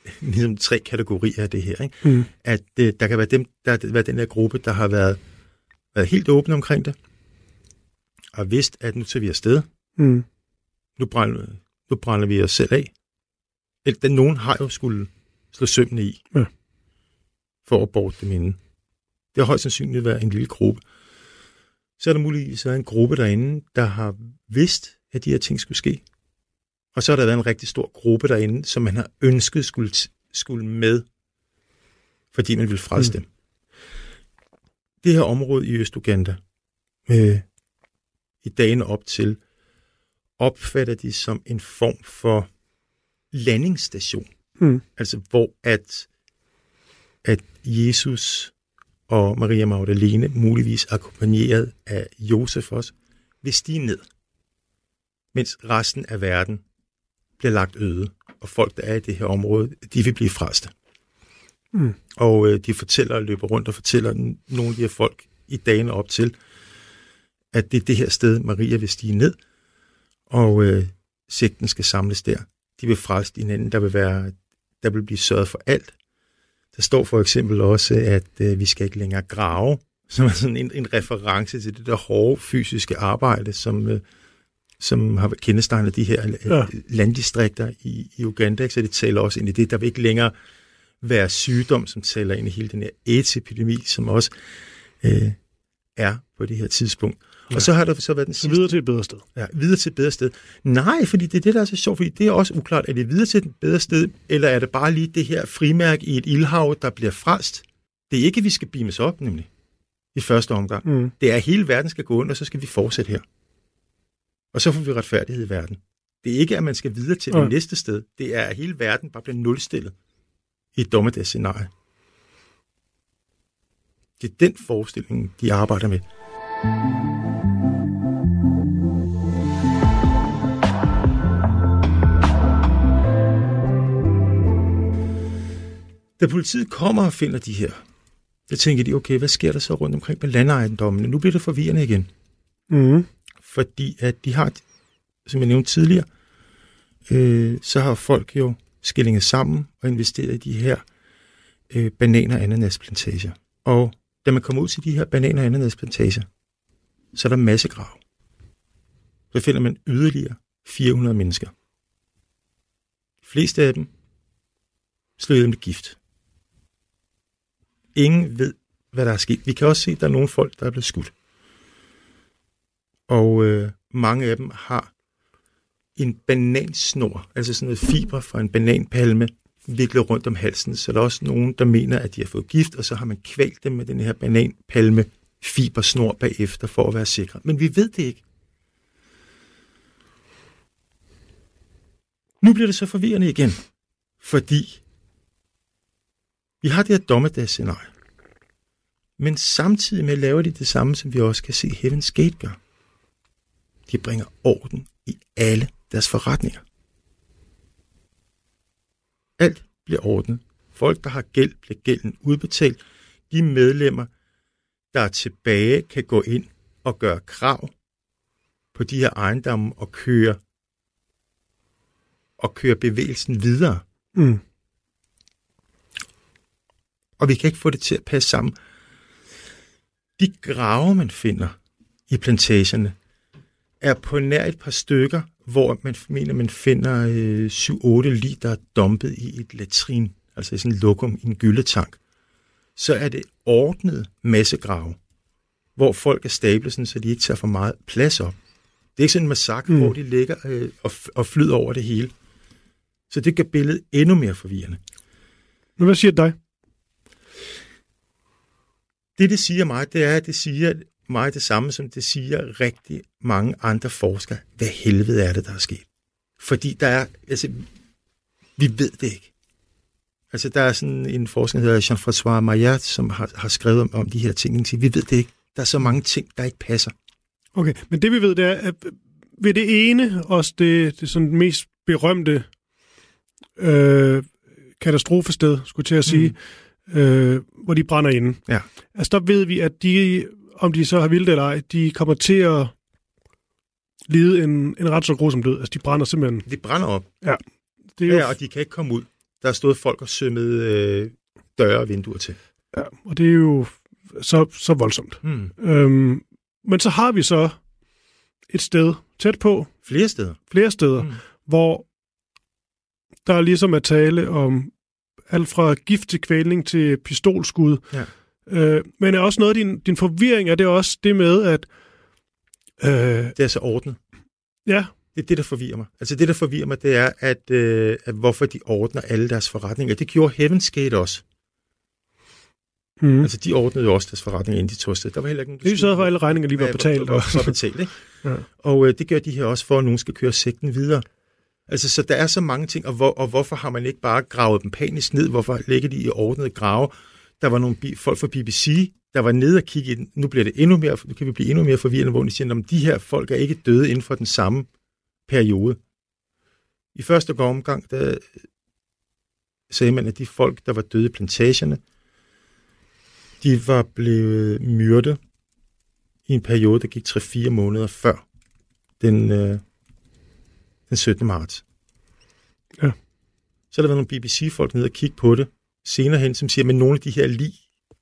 ligesom tre kategorier af det her. Ikke?
Mm.
At øh, der kan være dem, der har været den her gruppe, der har været, været helt åbne omkring det, og vidst, at nu tager vi afsted.
Mm.
Nu brænder, nu brænder vi os selv af. Eller, den, nogen har jo skulle slå sømmene i,
Ja.
for at borte dem inden. Det har højst sandsynligt været en lille gruppe. Så er der muligvis en gruppe derinde, der har vidst, at de her ting skulle ske. Og så har der været en rigtig stor gruppe derinde, som man har ønsket skulle, skulle med, fordi man ville frelse mm. dem. Det her område i Østuganda, øh, i dagene op til, opfatter de som en form for landingsstation.
Mm.
Altså hvor at, at Jesus og Maria Magdalene, muligvis akkompagneret af Josef også, vil stige ned, mens resten af verden bliver lagt øde, og folk, der er i det her område, de vil blive frelste.
Mm.
Og øh, de fortæller og løber rundt og fortæller nogle af de her folk i dagene op til, at det er det her sted, Maria vil stige ned, og øh, sekten skal samles der. De vil frelse hinanden, der vil, være, der vil blive sørget for alt. Der står for eksempel også, at øh, vi skal ikke længere grave, som er sådan en, en reference til det der hårde fysiske arbejde, som, øh, som har kendetegnet de her
Ja.
ja. landdistrikter i, i Uganda. Så det taler også ind i det. Der vil ikke længere være sygdom, som taler ind i hele den her AIDS-epidemi, som også øh, er på det her tidspunkt. Ja. Og så har der så været den sidste...
videre til et bedre sted.
Ja, videre til et bedre sted. Nej, fordi det er det, der er så sjovt, fordi det er også uklart. Er det videre til et bedre sted, eller er det bare lige det her frimærke i et ildhav, der bliver frelst? Det er ikke, at vi skal beames op, nemlig, i første omgang.
Mm.
Det er, at hele verden skal gå under, og så skal vi fortsætte her. Og så får vi retfærdighed i verden. Det er ikke, at man skal videre til
Nej.
det næste sted. Det er, at hele verden bare bliver nulstillet i et dommedagsscenarie. Det er den forestilling, de arbejder med. Da politiet kommer og finder de her, så tænker de, okay, hvad sker der så rundt omkring på landeejendommene? Nu bliver det forvirrende igen,
Mm.
fordi at de har, som jeg nævnte tidligere, øh, så har folk jo skillinget sammen og investeret i de her øh, banan- og ananasplantager. Og da man kommer ud til de her banan- og ananasplantager, så er der masse grav. Så finder man yderligere 400 mennesker. De fleste af dem slået med gift. Ingen ved, hvad der er sket. Vi kan også se, at der er nogle folk, der er blevet skudt. Og øh, mange af dem har en banansnor, altså sådan noget fiber fra en bananpalme, viklet rundt om halsen. Så der er også nogen, der mener, at de har fået gift, og så har man kvalt dem med den her bananpalme fibersnor bagefter for at være sikre. Men vi ved det ikke. Nu bliver det så forvirrende igen, fordi vi har det her dommedagsscenarie. Men samtidig med laver de det samme, som vi også kan se Heaven's Gate gør. De bringer orden i alle deres forretninger. Alt bliver ordnet. Folk, der har gæld, bliver gælden udbetalt. De medlemmer, der er tilbage, kan gå ind og gøre krav på de her ejendomme og køre og køre bevægelsen videre.
Mm
og vi kan ikke få det til at passe sammen. De grave, man finder i plantagerne, er på nær et par stykker, hvor man mener, man finder øh, 7-8 lig, der er dumpet i et latrin, altså i sådan en lokum, i en gyldetank. Så er det ordnet massegrave, hvor folk er stablet, sådan, så de ikke tager for meget plads op. Det er ikke sådan en massakre, mm. hvor de ligger øh, og, og flyder over det hele. Så det gør billedet endnu mere forvirrende.
Men hvad siger dig?
Det, det siger mig, det er, at det siger mig det samme, som det siger rigtig mange andre forskere. Hvad helvede er det, der er sket? Fordi der er, altså, vi ved det ikke. Altså, der er sådan en forsker, der hedder Jean-François Maillard, som har, har skrevet om, om de her ting. Han siger, vi ved det ikke. Der er så mange ting, der ikke passer.
Okay, men det vi ved, det er, at ved det ene, også det, det sådan mest berømte øh, katastrofested, skulle jeg til at sige, mm. Øh, hvor de brænder inde.
Ja.
Altså der ved vi, at de, om de så har vildt eller ej, de kommer til at lide en, en ret så grusom død. Altså de brænder simpelthen.
Det brænder op.
Det er jo,
Ja, og de kan ikke komme ud. Der er stået folk og sømmet øh, døre og vinduer til.
ja, og det er jo så, så voldsomt.
Hmm.
Øhm, men så har vi så et sted tæt på,
Flere steder.
flere steder,
Mm.
mm. hvor der ligesom er tale om alt fra gift til kvælning til pistolskud.
Ja.
Øh, men er også noget af din, din forvirring, er det også det med, at øh,
Det er så ordnet.
ja,
Det er det, der forvirrer mig. Altså det, der forvirrer mig, det er, at, øh, at hvorfor de ordner alle deres forretninger. Det gjorde Heaven's Gate også.
mm.
Altså de ordnede jo også deres forretninger, inden de tog. Der var heller ikke nogen,
det er så for at alle regninger lige var betalt.
Og,
Og,
var betalt ikke?
Ja.
og øh, det gør de her også, for at nogen skal køre sigten videre. Altså, så der er så mange ting, og, hvor, og hvorfor har man ikke bare gravet dem panisk ned? Hvorfor ligger de i ordnede grave? Der var nogle bi- folk fra BBC, der var nede og kigge ind. Nu bliver det endnu mere, nu kan vi blive endnu mere forvirrende, hvor de siger, at de her folk er ikke døde inden for den samme periode. I første omgang, der sagde man, at de folk, der var døde i plantagerne, de var blevet myrdet i en periode, der gik 3-4 måneder før den, øh, den 17. marts.
Ja.
Så har der været nogle BBC-folk nede og kigge på det senere hen, som siger, at nogle af de her lig,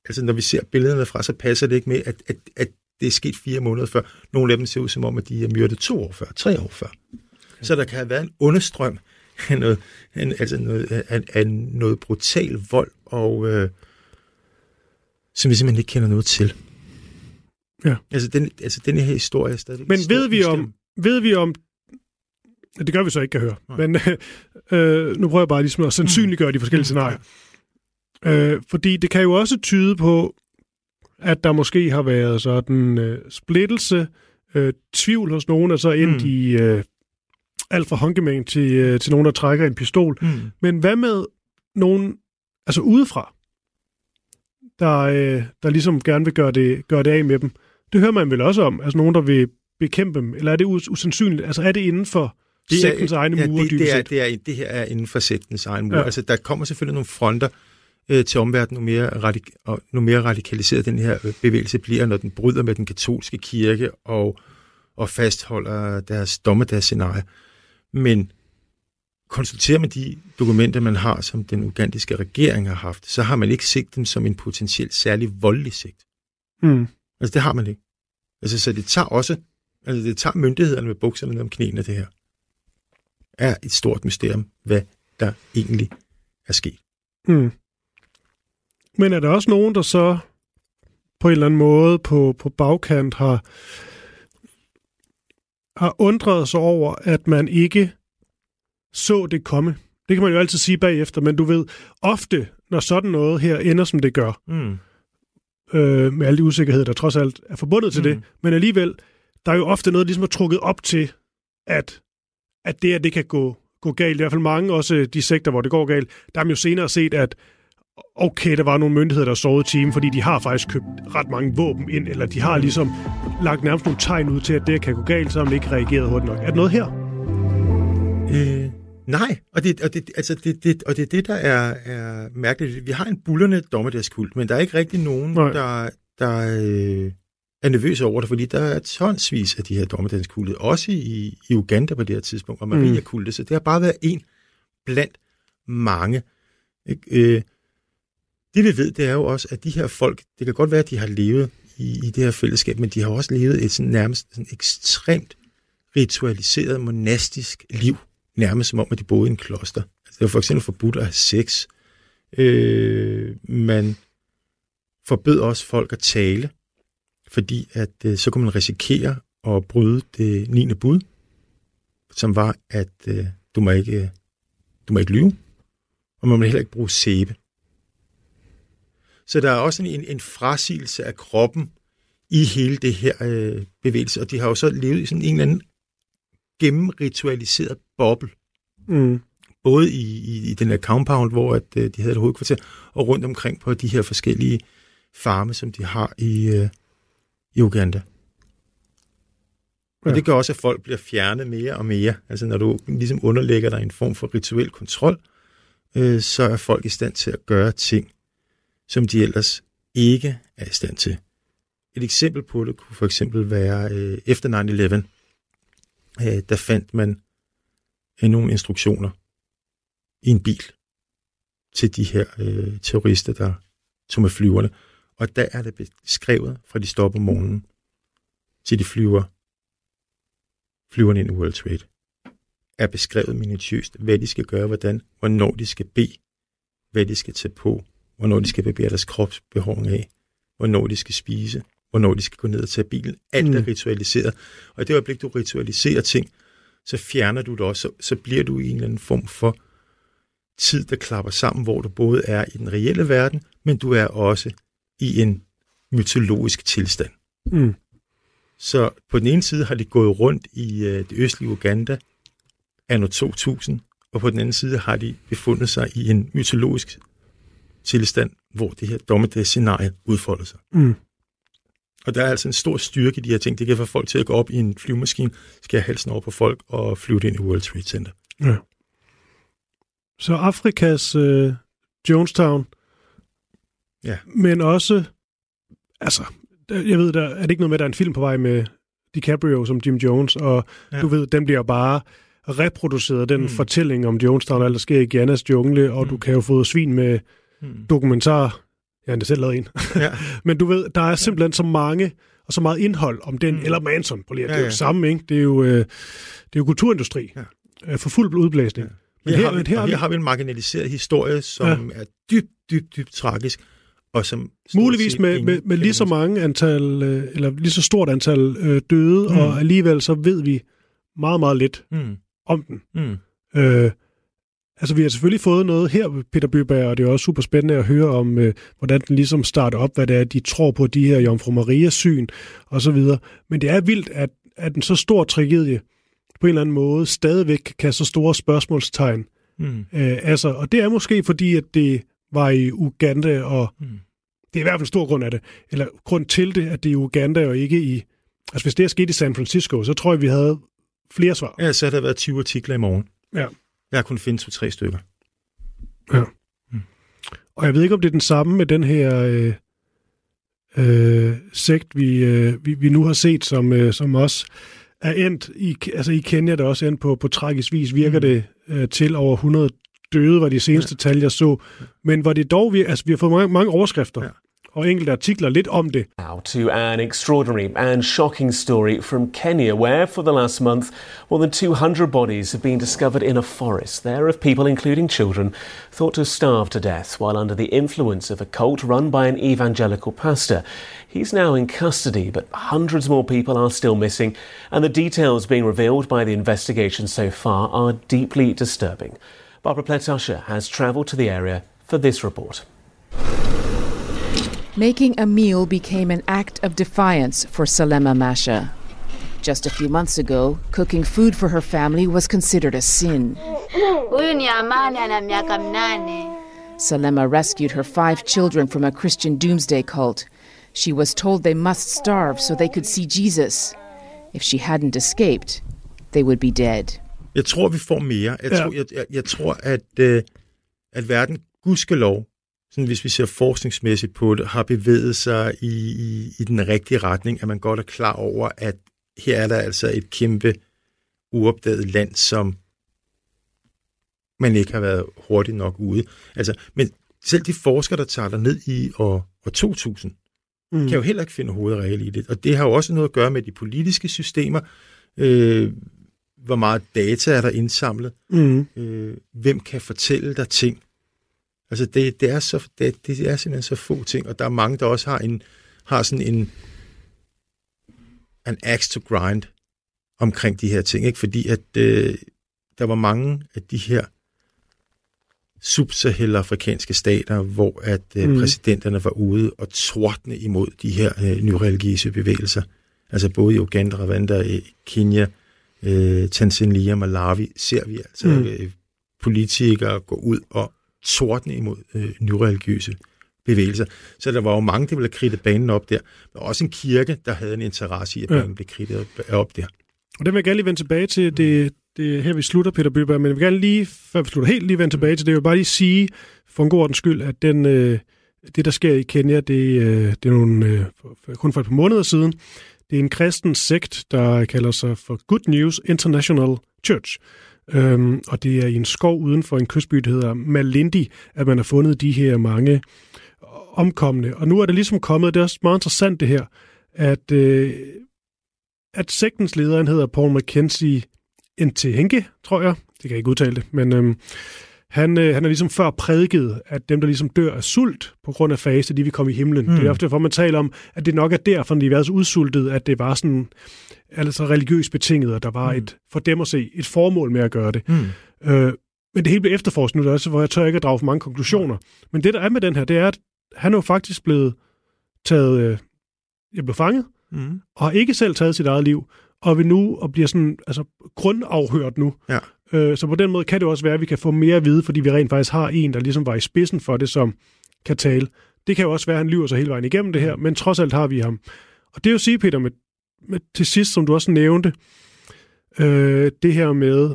altså når vi ser billederne fra, så passer det ikke med, at, at, at det er sket fire måneder før. Nogle af dem ser ud som om, at de er myrdet to år før, tre år før. Okay. Så der kan have været en understrøm af noget, en, altså noget, af, af noget brutal vold, og øh, som vi simpelthen ikke kender noget til.
Ja.
Altså, den, altså den her historie er stadig...
Men ved vi om, ved vi om, det gør vi så ikke kan høre,
Nej.
men øh, nu prøver jeg bare ligesom at sandsynliggøre de forskellige
Mm,
scenarier. Øh, fordi det kan jo også tyde på, at der måske har været sådan øh, splittelse, øh, tvivl hos nogen, og så endt
Mm.
i øh, alt fra håndgemæng til, øh, til nogen, der trækker en pistol.
Mm.
Men hvad med nogen, altså udefra, der, øh, der ligesom gerne vil gøre det, gøre det af med dem? Det hører man vel også om, altså nogen, der vil bekæmpe dem, eller er det us- usandsynligt? Altså er det inden for det sektens egne
ja,
mure,
det,
dybest
det, er, det, er, det her er inden for sektens egen mur.
Ja.
Ja. Altså, der kommer selvfølgelig nogle fronter øh, til omverdenen, nogle mere, radik- og nogle mere radikaliseret den her øh, bevægelse bliver, når den bryder med den katolske kirke og, og fastholder deres dommedagsscenarie. Men konsulterer man de dokumenter, man har, som den ugandiske regering har haft, så har man ikke set dem som en potentielt særlig voldelig sigt.
Mm.
Altså, det har man ikke. Altså, så det tager også, altså det tager myndighederne med bukserne om knæene, det her. Er et stort mysterium, hvad der egentlig er sket.
Mm. Men er der også nogen, der så på en eller anden måde på, på bagkant har, har undret sig over, at man ikke så det komme? Det kan man jo altid sige bagefter, men du ved, ofte, når sådan noget her ender, som det gør,
Mm.
øh, med alle de usikkerheder, der trods alt er forbundet til
Mm.
det, men alligevel, der er jo ofte noget, der ligesom er trukket op til, at, at det her, det kan gå, gå galt. I hvert fald mange, også de sektor, hvor det går galt, der har man jo senere set, at okay, der var nogle myndigheder, der sovede i timen, fordi de har faktisk købt ret mange våben ind, eller de har ligesom lagt nærmest nogle tegn ud til, at det kan gå galt, så har man ikke reageret hurtigt nok. Er der noget her?
Øh, nej, og det, og, det, altså det, det, og det er det, der er, er mærkeligt. Vi har en bullerne dommedagskult, men der er ikke rigtig nogen,
Nej.
der, der øh, er nervøse over det, fordi der er tonsvis af de her dommedagskulte, også i, i Uganda på det her tidspunkt, og Maria-kulte, så det har bare været en blandt mange. Ikke? Øh, det vi ved, det er jo også, at de her folk, det kan godt være, at de har levet i, i det her fællesskab, men de har også levet et sådan nærmest sådan ekstremt ritualiseret monastisk liv, nærmest som om, at de boede i en kloster. Altså, det var for eksempel forbudt at have sex. Øh, man forbød også folk at tale, fordi at øh, så kunne man risikere at bryde det 9. bud, som var, at øh, du, må ikke, du må ikke lyve, og man må heller ikke bruge sæbe. Så der er også en, en, en frasigelse af kroppen i hele det her øh, bevægelse, og de har jo så levet i sådan en eller anden gennemritualiseret boble,
Mm.
både i, i, i den her compound, hvor at, øh, de havde et hovedkvarter, og rundt omkring på de her forskellige farme, som de har i, øh, i Uganda. Og
Ja.
det gør også, at folk bliver fjernet mere og mere. Altså når du ligesom underlægger dig en form for rituel kontrol, øh, så er folk i stand til at gøre ting, som de ellers ikke er i stand til. Et eksempel på det kunne for eksempel være øh, efter 9-11, øh, der fandt man øh, nogle instruktioner i en bil til de her øh, terrorister, der tog med flyverne. Og der er det beskrevet, fra de stopper om morgenen, til de flyver flyverne ind i World Trade, er beskrevet minutiøst, hvad de skal gøre, hvordan, hvornår de skal bede, hvad de skal tage på, hvornår de skal bevæge deres kropsbehov af, hvornår de skal spise, hvornår de skal gå ned og tage bilen. Alt
Mm.
er ritualiseret. Og i det øjeblik, du ritualiserer ting, så fjerner du det også, så, så bliver du i en eller anden form for tid, der klapper sammen, hvor du både er i den reelle verden, men du er også i en mytologisk tilstand.
Mm.
Så på den ene side har de gået rundt i øh, det østlige Uganda anno 2000, og på den anden side har de befundet sig i en mytologisk tilstand, hvor det her dommedagsscenarie udfolder sig.
Mm.
Og der er altså en stor styrke i de her ting. Det kan få folk til at gå op i en flyvemaskine, skal have halsen over på folk og flyve det ind i World Trade Center.
Ja. Så Afrikas øh, Jonestown,
Ja.
men også, altså, jeg ved, der er det ikke noget med, at der er en film på vej med DiCaprio som Jim Jones, og ja.
Ja.
du ved, den bliver bare reproduceret, den mm.
Mm.
fortælling om Jonestown, og alt der sker i Giannas jungle, og mm. du
Mm.
kan jo få svin med
Hmm.
dokumentar. Jeg har endda selv lavet en.
Ja.
Men du ved, der er simpelthen så mange og så meget indhold om den, mm.
Mm.
eller Manson, prøv lige,
Ja,
det er jo
ja.
samme, ikke? Det er jo, øh, det er jo kulturindustri.
Ja.
Øh, For fuld udblæsning.
Ja.
Men
Her,
her,
har vi,
her,
her har vi en marginaliseret historie, som ja. er dybt, dybt, dybt tragisk. Og som
Muligvis med, med, med lige så mange antal, øh, eller lige så stort antal øh, døde, mm. og alligevel så ved vi meget, meget lidt
Mm,
om den.
mm,
Øh, altså, vi har selvfølgelig fået noget her, Peter Byberg, og det er også super spændende at høre om, øh, hvordan den ligesom starter op, hvad det er, de tror på, de her Jomfru Maria-syn og så videre. Men det er vildt, at, at en så stor tragedie på en eller anden måde stadigvæk kan så store spørgsmålstegn
mm,
øh, altså, og det er måske fordi, at det var i Uganda, og
Mm.
det er i hvert fald en stor grund af det, eller grund til det, at det er i Uganda og ikke i... Altså, hvis det er sket i San Francisco, så tror jeg, vi havde flere svar.
Ja, så har der været 20 artikler i morgen.
Ja.
Jeg har kun fundet to-tre stykker.
Og jeg ved ikke, om det er den samme med den her øh, øh, sekt, vi, øh, vi, vi nu har set, som, øh, som også er endt i, altså i Kenya, der også endt på, på tragisk vis, virker
Mm.
det øh, til over 100 døde, var de seneste tal, jeg så. Men hvor det dog, vi, altså vi har fået mange, mange overskrifter,
Ja.
og enkelte artikler lidt om det.
Now to an extraordinary and shocking story from Kenya, where for the last month more than 200 bodies have been discovered in a forest. There of people, including children, thought to starve to death while under the influence of a cult run by an evangelical pastor. He's now in custody, but hundreds more people are still missing, and the details being revealed by the investigation so far are deeply disturbing. Barbara Pletusher has travelled to the area for this report.
Making a meal became an act of defiance for Salema Masha. Just a few months ago, cooking food for her family was considered a sin.
Huyu ni Amani ana miaka mnane.
Salema rescued her five children from a Christian doomsday cult. She was told they must starve so they could see Jesus. If she hadn't escaped, they would be dead.
Jeg tror, vi får mere. Jeg,
Ja.
tror, jeg, jeg, jeg tror, at, øh, at verden, gudskelov, sådan hvis vi ser forskningsmæssigt på det, har bevæget sig i, i, i den rigtige retning, at man godt er klar over, at her er der altså et kæmpe uopdaget land, som man ikke har været hurtigt nok ude. Altså, men selv de forskere, der tager ned i år, år 2000,
Mm.
kan jo heller ikke finde hovedregel i det. Og det har jo også noget at gøre med de politiske systemer. Øh, hvor meget data er der indsamlet?
Mm.
Øh, hvem kan fortælle dig ting? Altså, det, det, er så, det, det er simpelthen så få ting, og der er mange, der også har, en, har sådan en, en axe to grind omkring de her ting, ikke? Fordi at øh, der var mange af de her subsahel-afrikanske stater, hvor at øh,
Mm.
præsidenterne var ude og tordne imod de her øh, nyreligiøse bevægelser. Altså både i Uganda, Rwanda, i Kenya, øh, Tanzania, Malawi, ser vi altså
Mm.
øh, politikere gå ud og tordne imod øh, nyreligiøse bevægelser. Så der var jo mange, der ville have kridtet banen op der. Der var også en kirke, der havde en interesse i, at
Ja.
banen blev kridtet op- op der.
Og det vil jeg gerne lige vende tilbage til. Det, det er her, vi slutter, Peter Byberg, men jeg vil gerne lige, før vi slutter helt, lige vende tilbage til det. Jeg vil bare lige sige, for en god ordens skyld, at den, øh, det, der sker i Kenya, det, øh, det er nogle, øh, kun for et par måneder siden. Det er en kristen sekt, der kalder sig for Good News International Church. Øhm, og det er i en skov uden for en kystby, der hedder Malindi, at man har fundet de her mange omkomne. Og nu er det ligesom kommet, det er også meget interessant det her, at, øh, at sektens leder, han hedder Paul McKenzie Ntehenke, tror jeg. Det kan jeg ikke udtale det, men øhm, han, øh, han har ligesom før prædiket, at dem, der ligesom dør af sult på grund af faste, de vil komme i himlen. Mm. Det er ofte derfor, man taler om, at det nok er derfor, de så udsultet, at det var sådan altså religiøst betinget, og der var mm. et, for dem at se, et formål med at gøre det.
Mm.
Øh, men det hele bliver efterforsket nu, er også, hvor jeg tør ikke at drage for mange konklusioner. Men det, der er med den her, det er, at han er jo faktisk blevet taget, øh, jeg blev fanget,
Mm.
og har ikke selv taget sit eget liv, og vil nu og bliver sådan altså grundafhørt nu.
Ja.
Øh, så på den måde kan det også være, at vi kan få mere at vide, fordi vi rent faktisk har en, der ligesom var i spidsen for det, som kan tale. Det kan jo også være, at han lyver sig hele vejen igennem det her, men trods alt har vi ham. Og det er jo at sige, Peter, med, med, til sidst, som du også nævnte, øh, det her med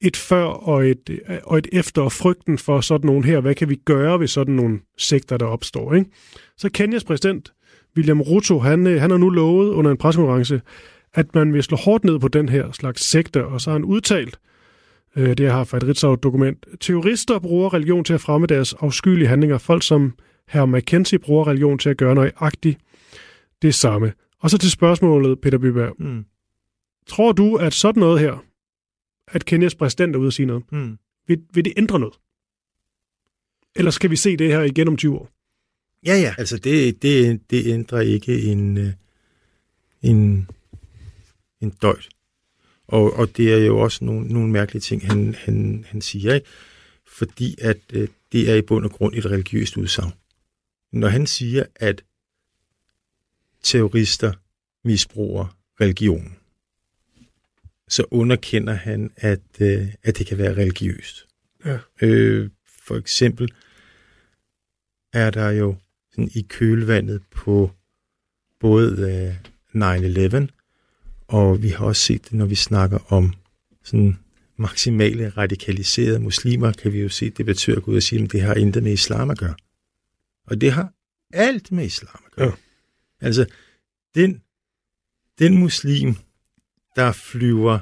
et før og et, og et efter, og frygten for sådan nogen her, hvad kan vi gøre ved sådan nogle sekter, der opstår, ikke? Så Kenyas præsident, William Ruto, han, øh, han har nu lovet under en preskonference, at man vil slå hårdt ned på den her slags sekter, og så har han udtalt, øh, det jeg har fra et Ritzau-dokument, terrorister bruger religion til at fremme deres afskyelige handlinger. Folk som herr McKenzie bruger religion til at gøre nøjagtigt det samme. Og så til spørgsmålet, Peter Byberg.
Mm.
Tror du, at sådan noget her, at Kenyas præsident er ude at sige noget,
Mm.
vil, vil det ændre noget? Eller skal vi se det her igen om 20 år?
Ja, ja, altså det, det, det ændrer ikke en, øh, en, en døjt. Og, og det er jo også nogle, nogle mærkelige ting, han, han, han siger, ikke? fordi at øh, det er i bund og grund et religiøst udsagn. Når han siger, at terrorister misbruger religion, så underkender han, at, øh, at det kan være religiøst.
Ja.
Øh, for eksempel er der jo sådan i kølvandet på både øh, 9-11, og vi har også set det, når vi snakker om sådan maksimale radikaliserede muslimer, kan vi jo se, det betyder at gå ud og sige, at det har intet med islam at gøre. Og det har alt med islam at gøre.
Ja.
Altså, den, den muslim, der flyver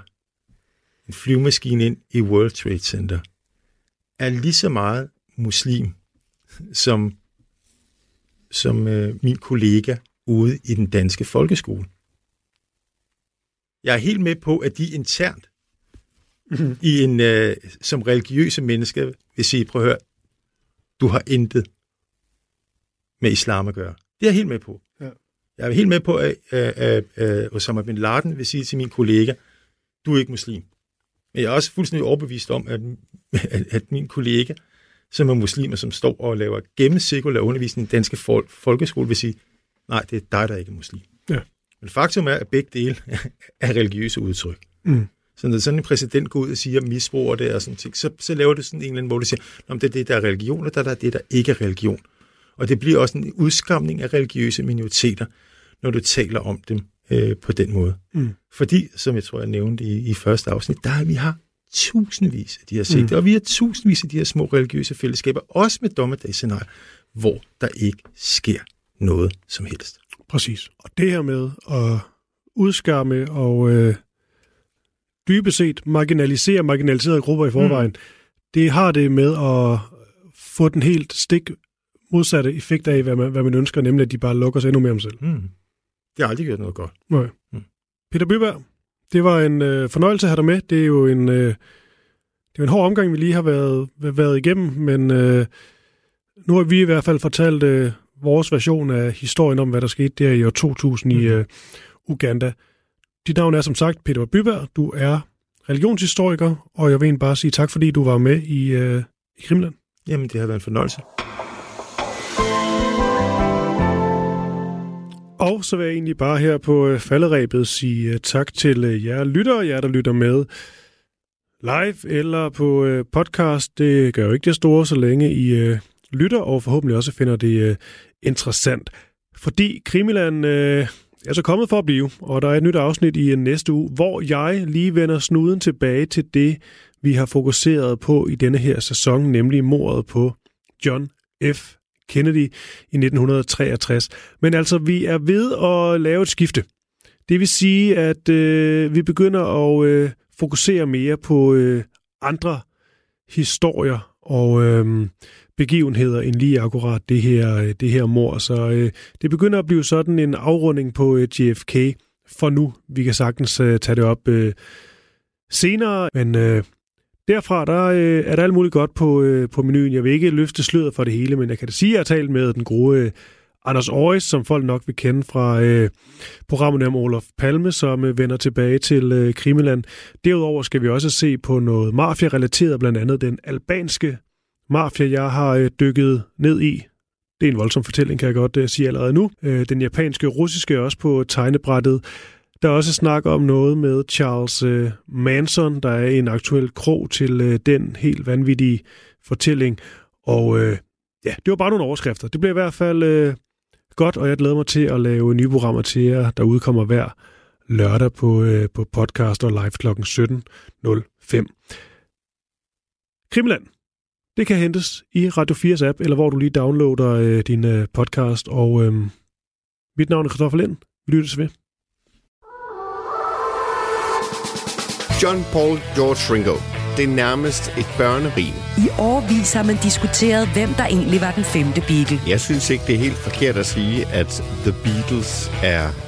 en flyvemaskine ind i World Trade Center, er lige så meget muslim, som, som øh, min kollega ude i den danske folkeskole. Jeg er helt med på, at de internt mm-hmm. i en, øh, som religiøse mennesker vil sige, prøv at høre, du har intet med islam at gøre. Det er jeg helt med på.
Ja.
Jeg er helt med på, at øh, øh, Osama bin Laden vil sige til min kollega, du er ikke muslim. Men jeg er også fuldstændig overbevist om, at, at, at min kollega, som er muslimer, som står og laver gennemsekulær undervisning i den danske fol- folkeskole, vil sige, nej, det er dig, der ikke er muslim.
Ja.
Men faktum er, at begge dele er religiøse udtryk.
Mm.
Så når sådan en præsident går ud og siger, misbruger det og sådan ting, så, så laver du sådan en eller anden, hvor du siger, om det er det, der er religion, og der er det, der ikke er religion. Og det bliver også en udskamning af religiøse minoriteter, når du taler om dem øh, på den måde.
Mm.
Fordi, som jeg tror, jeg nævnte i, i første afsnit, der er, vi har tusindvis af de her sekter, mm. og vi har tusindvis af de her små religiøse fællesskaber, også med dommedagsscenarier, hvor der ikke sker noget som helst.
Præcis. Og det her med at udskamme og øh, dybest set marginalisere marginaliserede grupper i forvejen, mm. det har det med at få den helt stik modsatte effekt af, hvad man, hvad man ønsker, nemlig at de bare lukker sig endnu mere om selv.
Mm. Det har aldrig gjort noget godt.
Nej. Mm. Peter Byberg, det var en øh, fornøjelse at have dig med. Det er jo en, øh, det er en hård omgang, vi lige har været, været igennem, men øh, nu har vi i hvert fald fortalt øh, vores version af historien om, hvad der skete der i år 2000 mm. i øh, Uganda. Dit navn er som sagt Peter Byberg. Du er religionshistoriker, og jeg vil egentlig bare sige tak, fordi du var med i, øh, i Krimland.
Jamen, det har været en fornøjelse.
Og så vil jeg egentlig bare her på øh, falderæbet sige øh, tak til øh, jer lyttere, jer der lytter med live eller på podcast. Det gør jo ikke det store, så længe I lytter, og forhåbentlig også finder det interessant. Fordi Krimiland øh, er så kommet for at blive, og der er et nyt afsnit i næste uge, hvor jeg lige vender snuden tilbage til det, vi har fokuseret på i denne her sæson, nemlig mordet på John F. Kennedy i 1963. Men altså, vi er ved at lave et skifte. Det vil sige, at øh, vi begynder at øh, fokusere mere på øh, andre historier og øh, begivenheder end lige akkurat det her, øh, det her mor. Så øh, det begynder at blive sådan en afrunding på øh, JFK for nu. Vi kan sagtens øh, tage det op øh, senere, men øh, Derfra der, øh, er der alt muligt godt på, øh, på menuen. Jeg vil ikke løfte sløret for det hele, men jeg kan da sige, at jeg har talt med den gode øh, Anders Aarhus, som folk nok vil kende fra øh, programmet om Olof Palme, som øh, vender tilbage til øh, Krimiland. Derudover skal vi også se på noget mafia-relateret, blandt andet den albanske mafia, jeg har øh, dykket ned i. Det er en voldsom fortælling, kan jeg godt øh, sige allerede nu. Øh, den japanske russiske er også på tegnebrættet. Der er også snak om noget med Charles Manson, der er en aktuel krog til den helt vanvittige fortælling. Og ja, det var bare nogle overskrifter. Det bliver i hvert fald godt, og jeg glæder mig til at lave nye programmer til jer, der udkommer hver lørdag på, øh, på podcast og live kl. 17.05. Krimland, det kan hentes i Radio 4's app, eller hvor du lige downloader øh, din øh, podcast. Og øh, mit navn er Christoffer Lind. Vi lyttes ved.
John Paul George Ringo. Det er nærmest et børnerim.
I årvis har man diskuteret, hvem der egentlig var den femte Beatle.
Jeg synes ikke, det er helt forkert at sige, at The Beatles er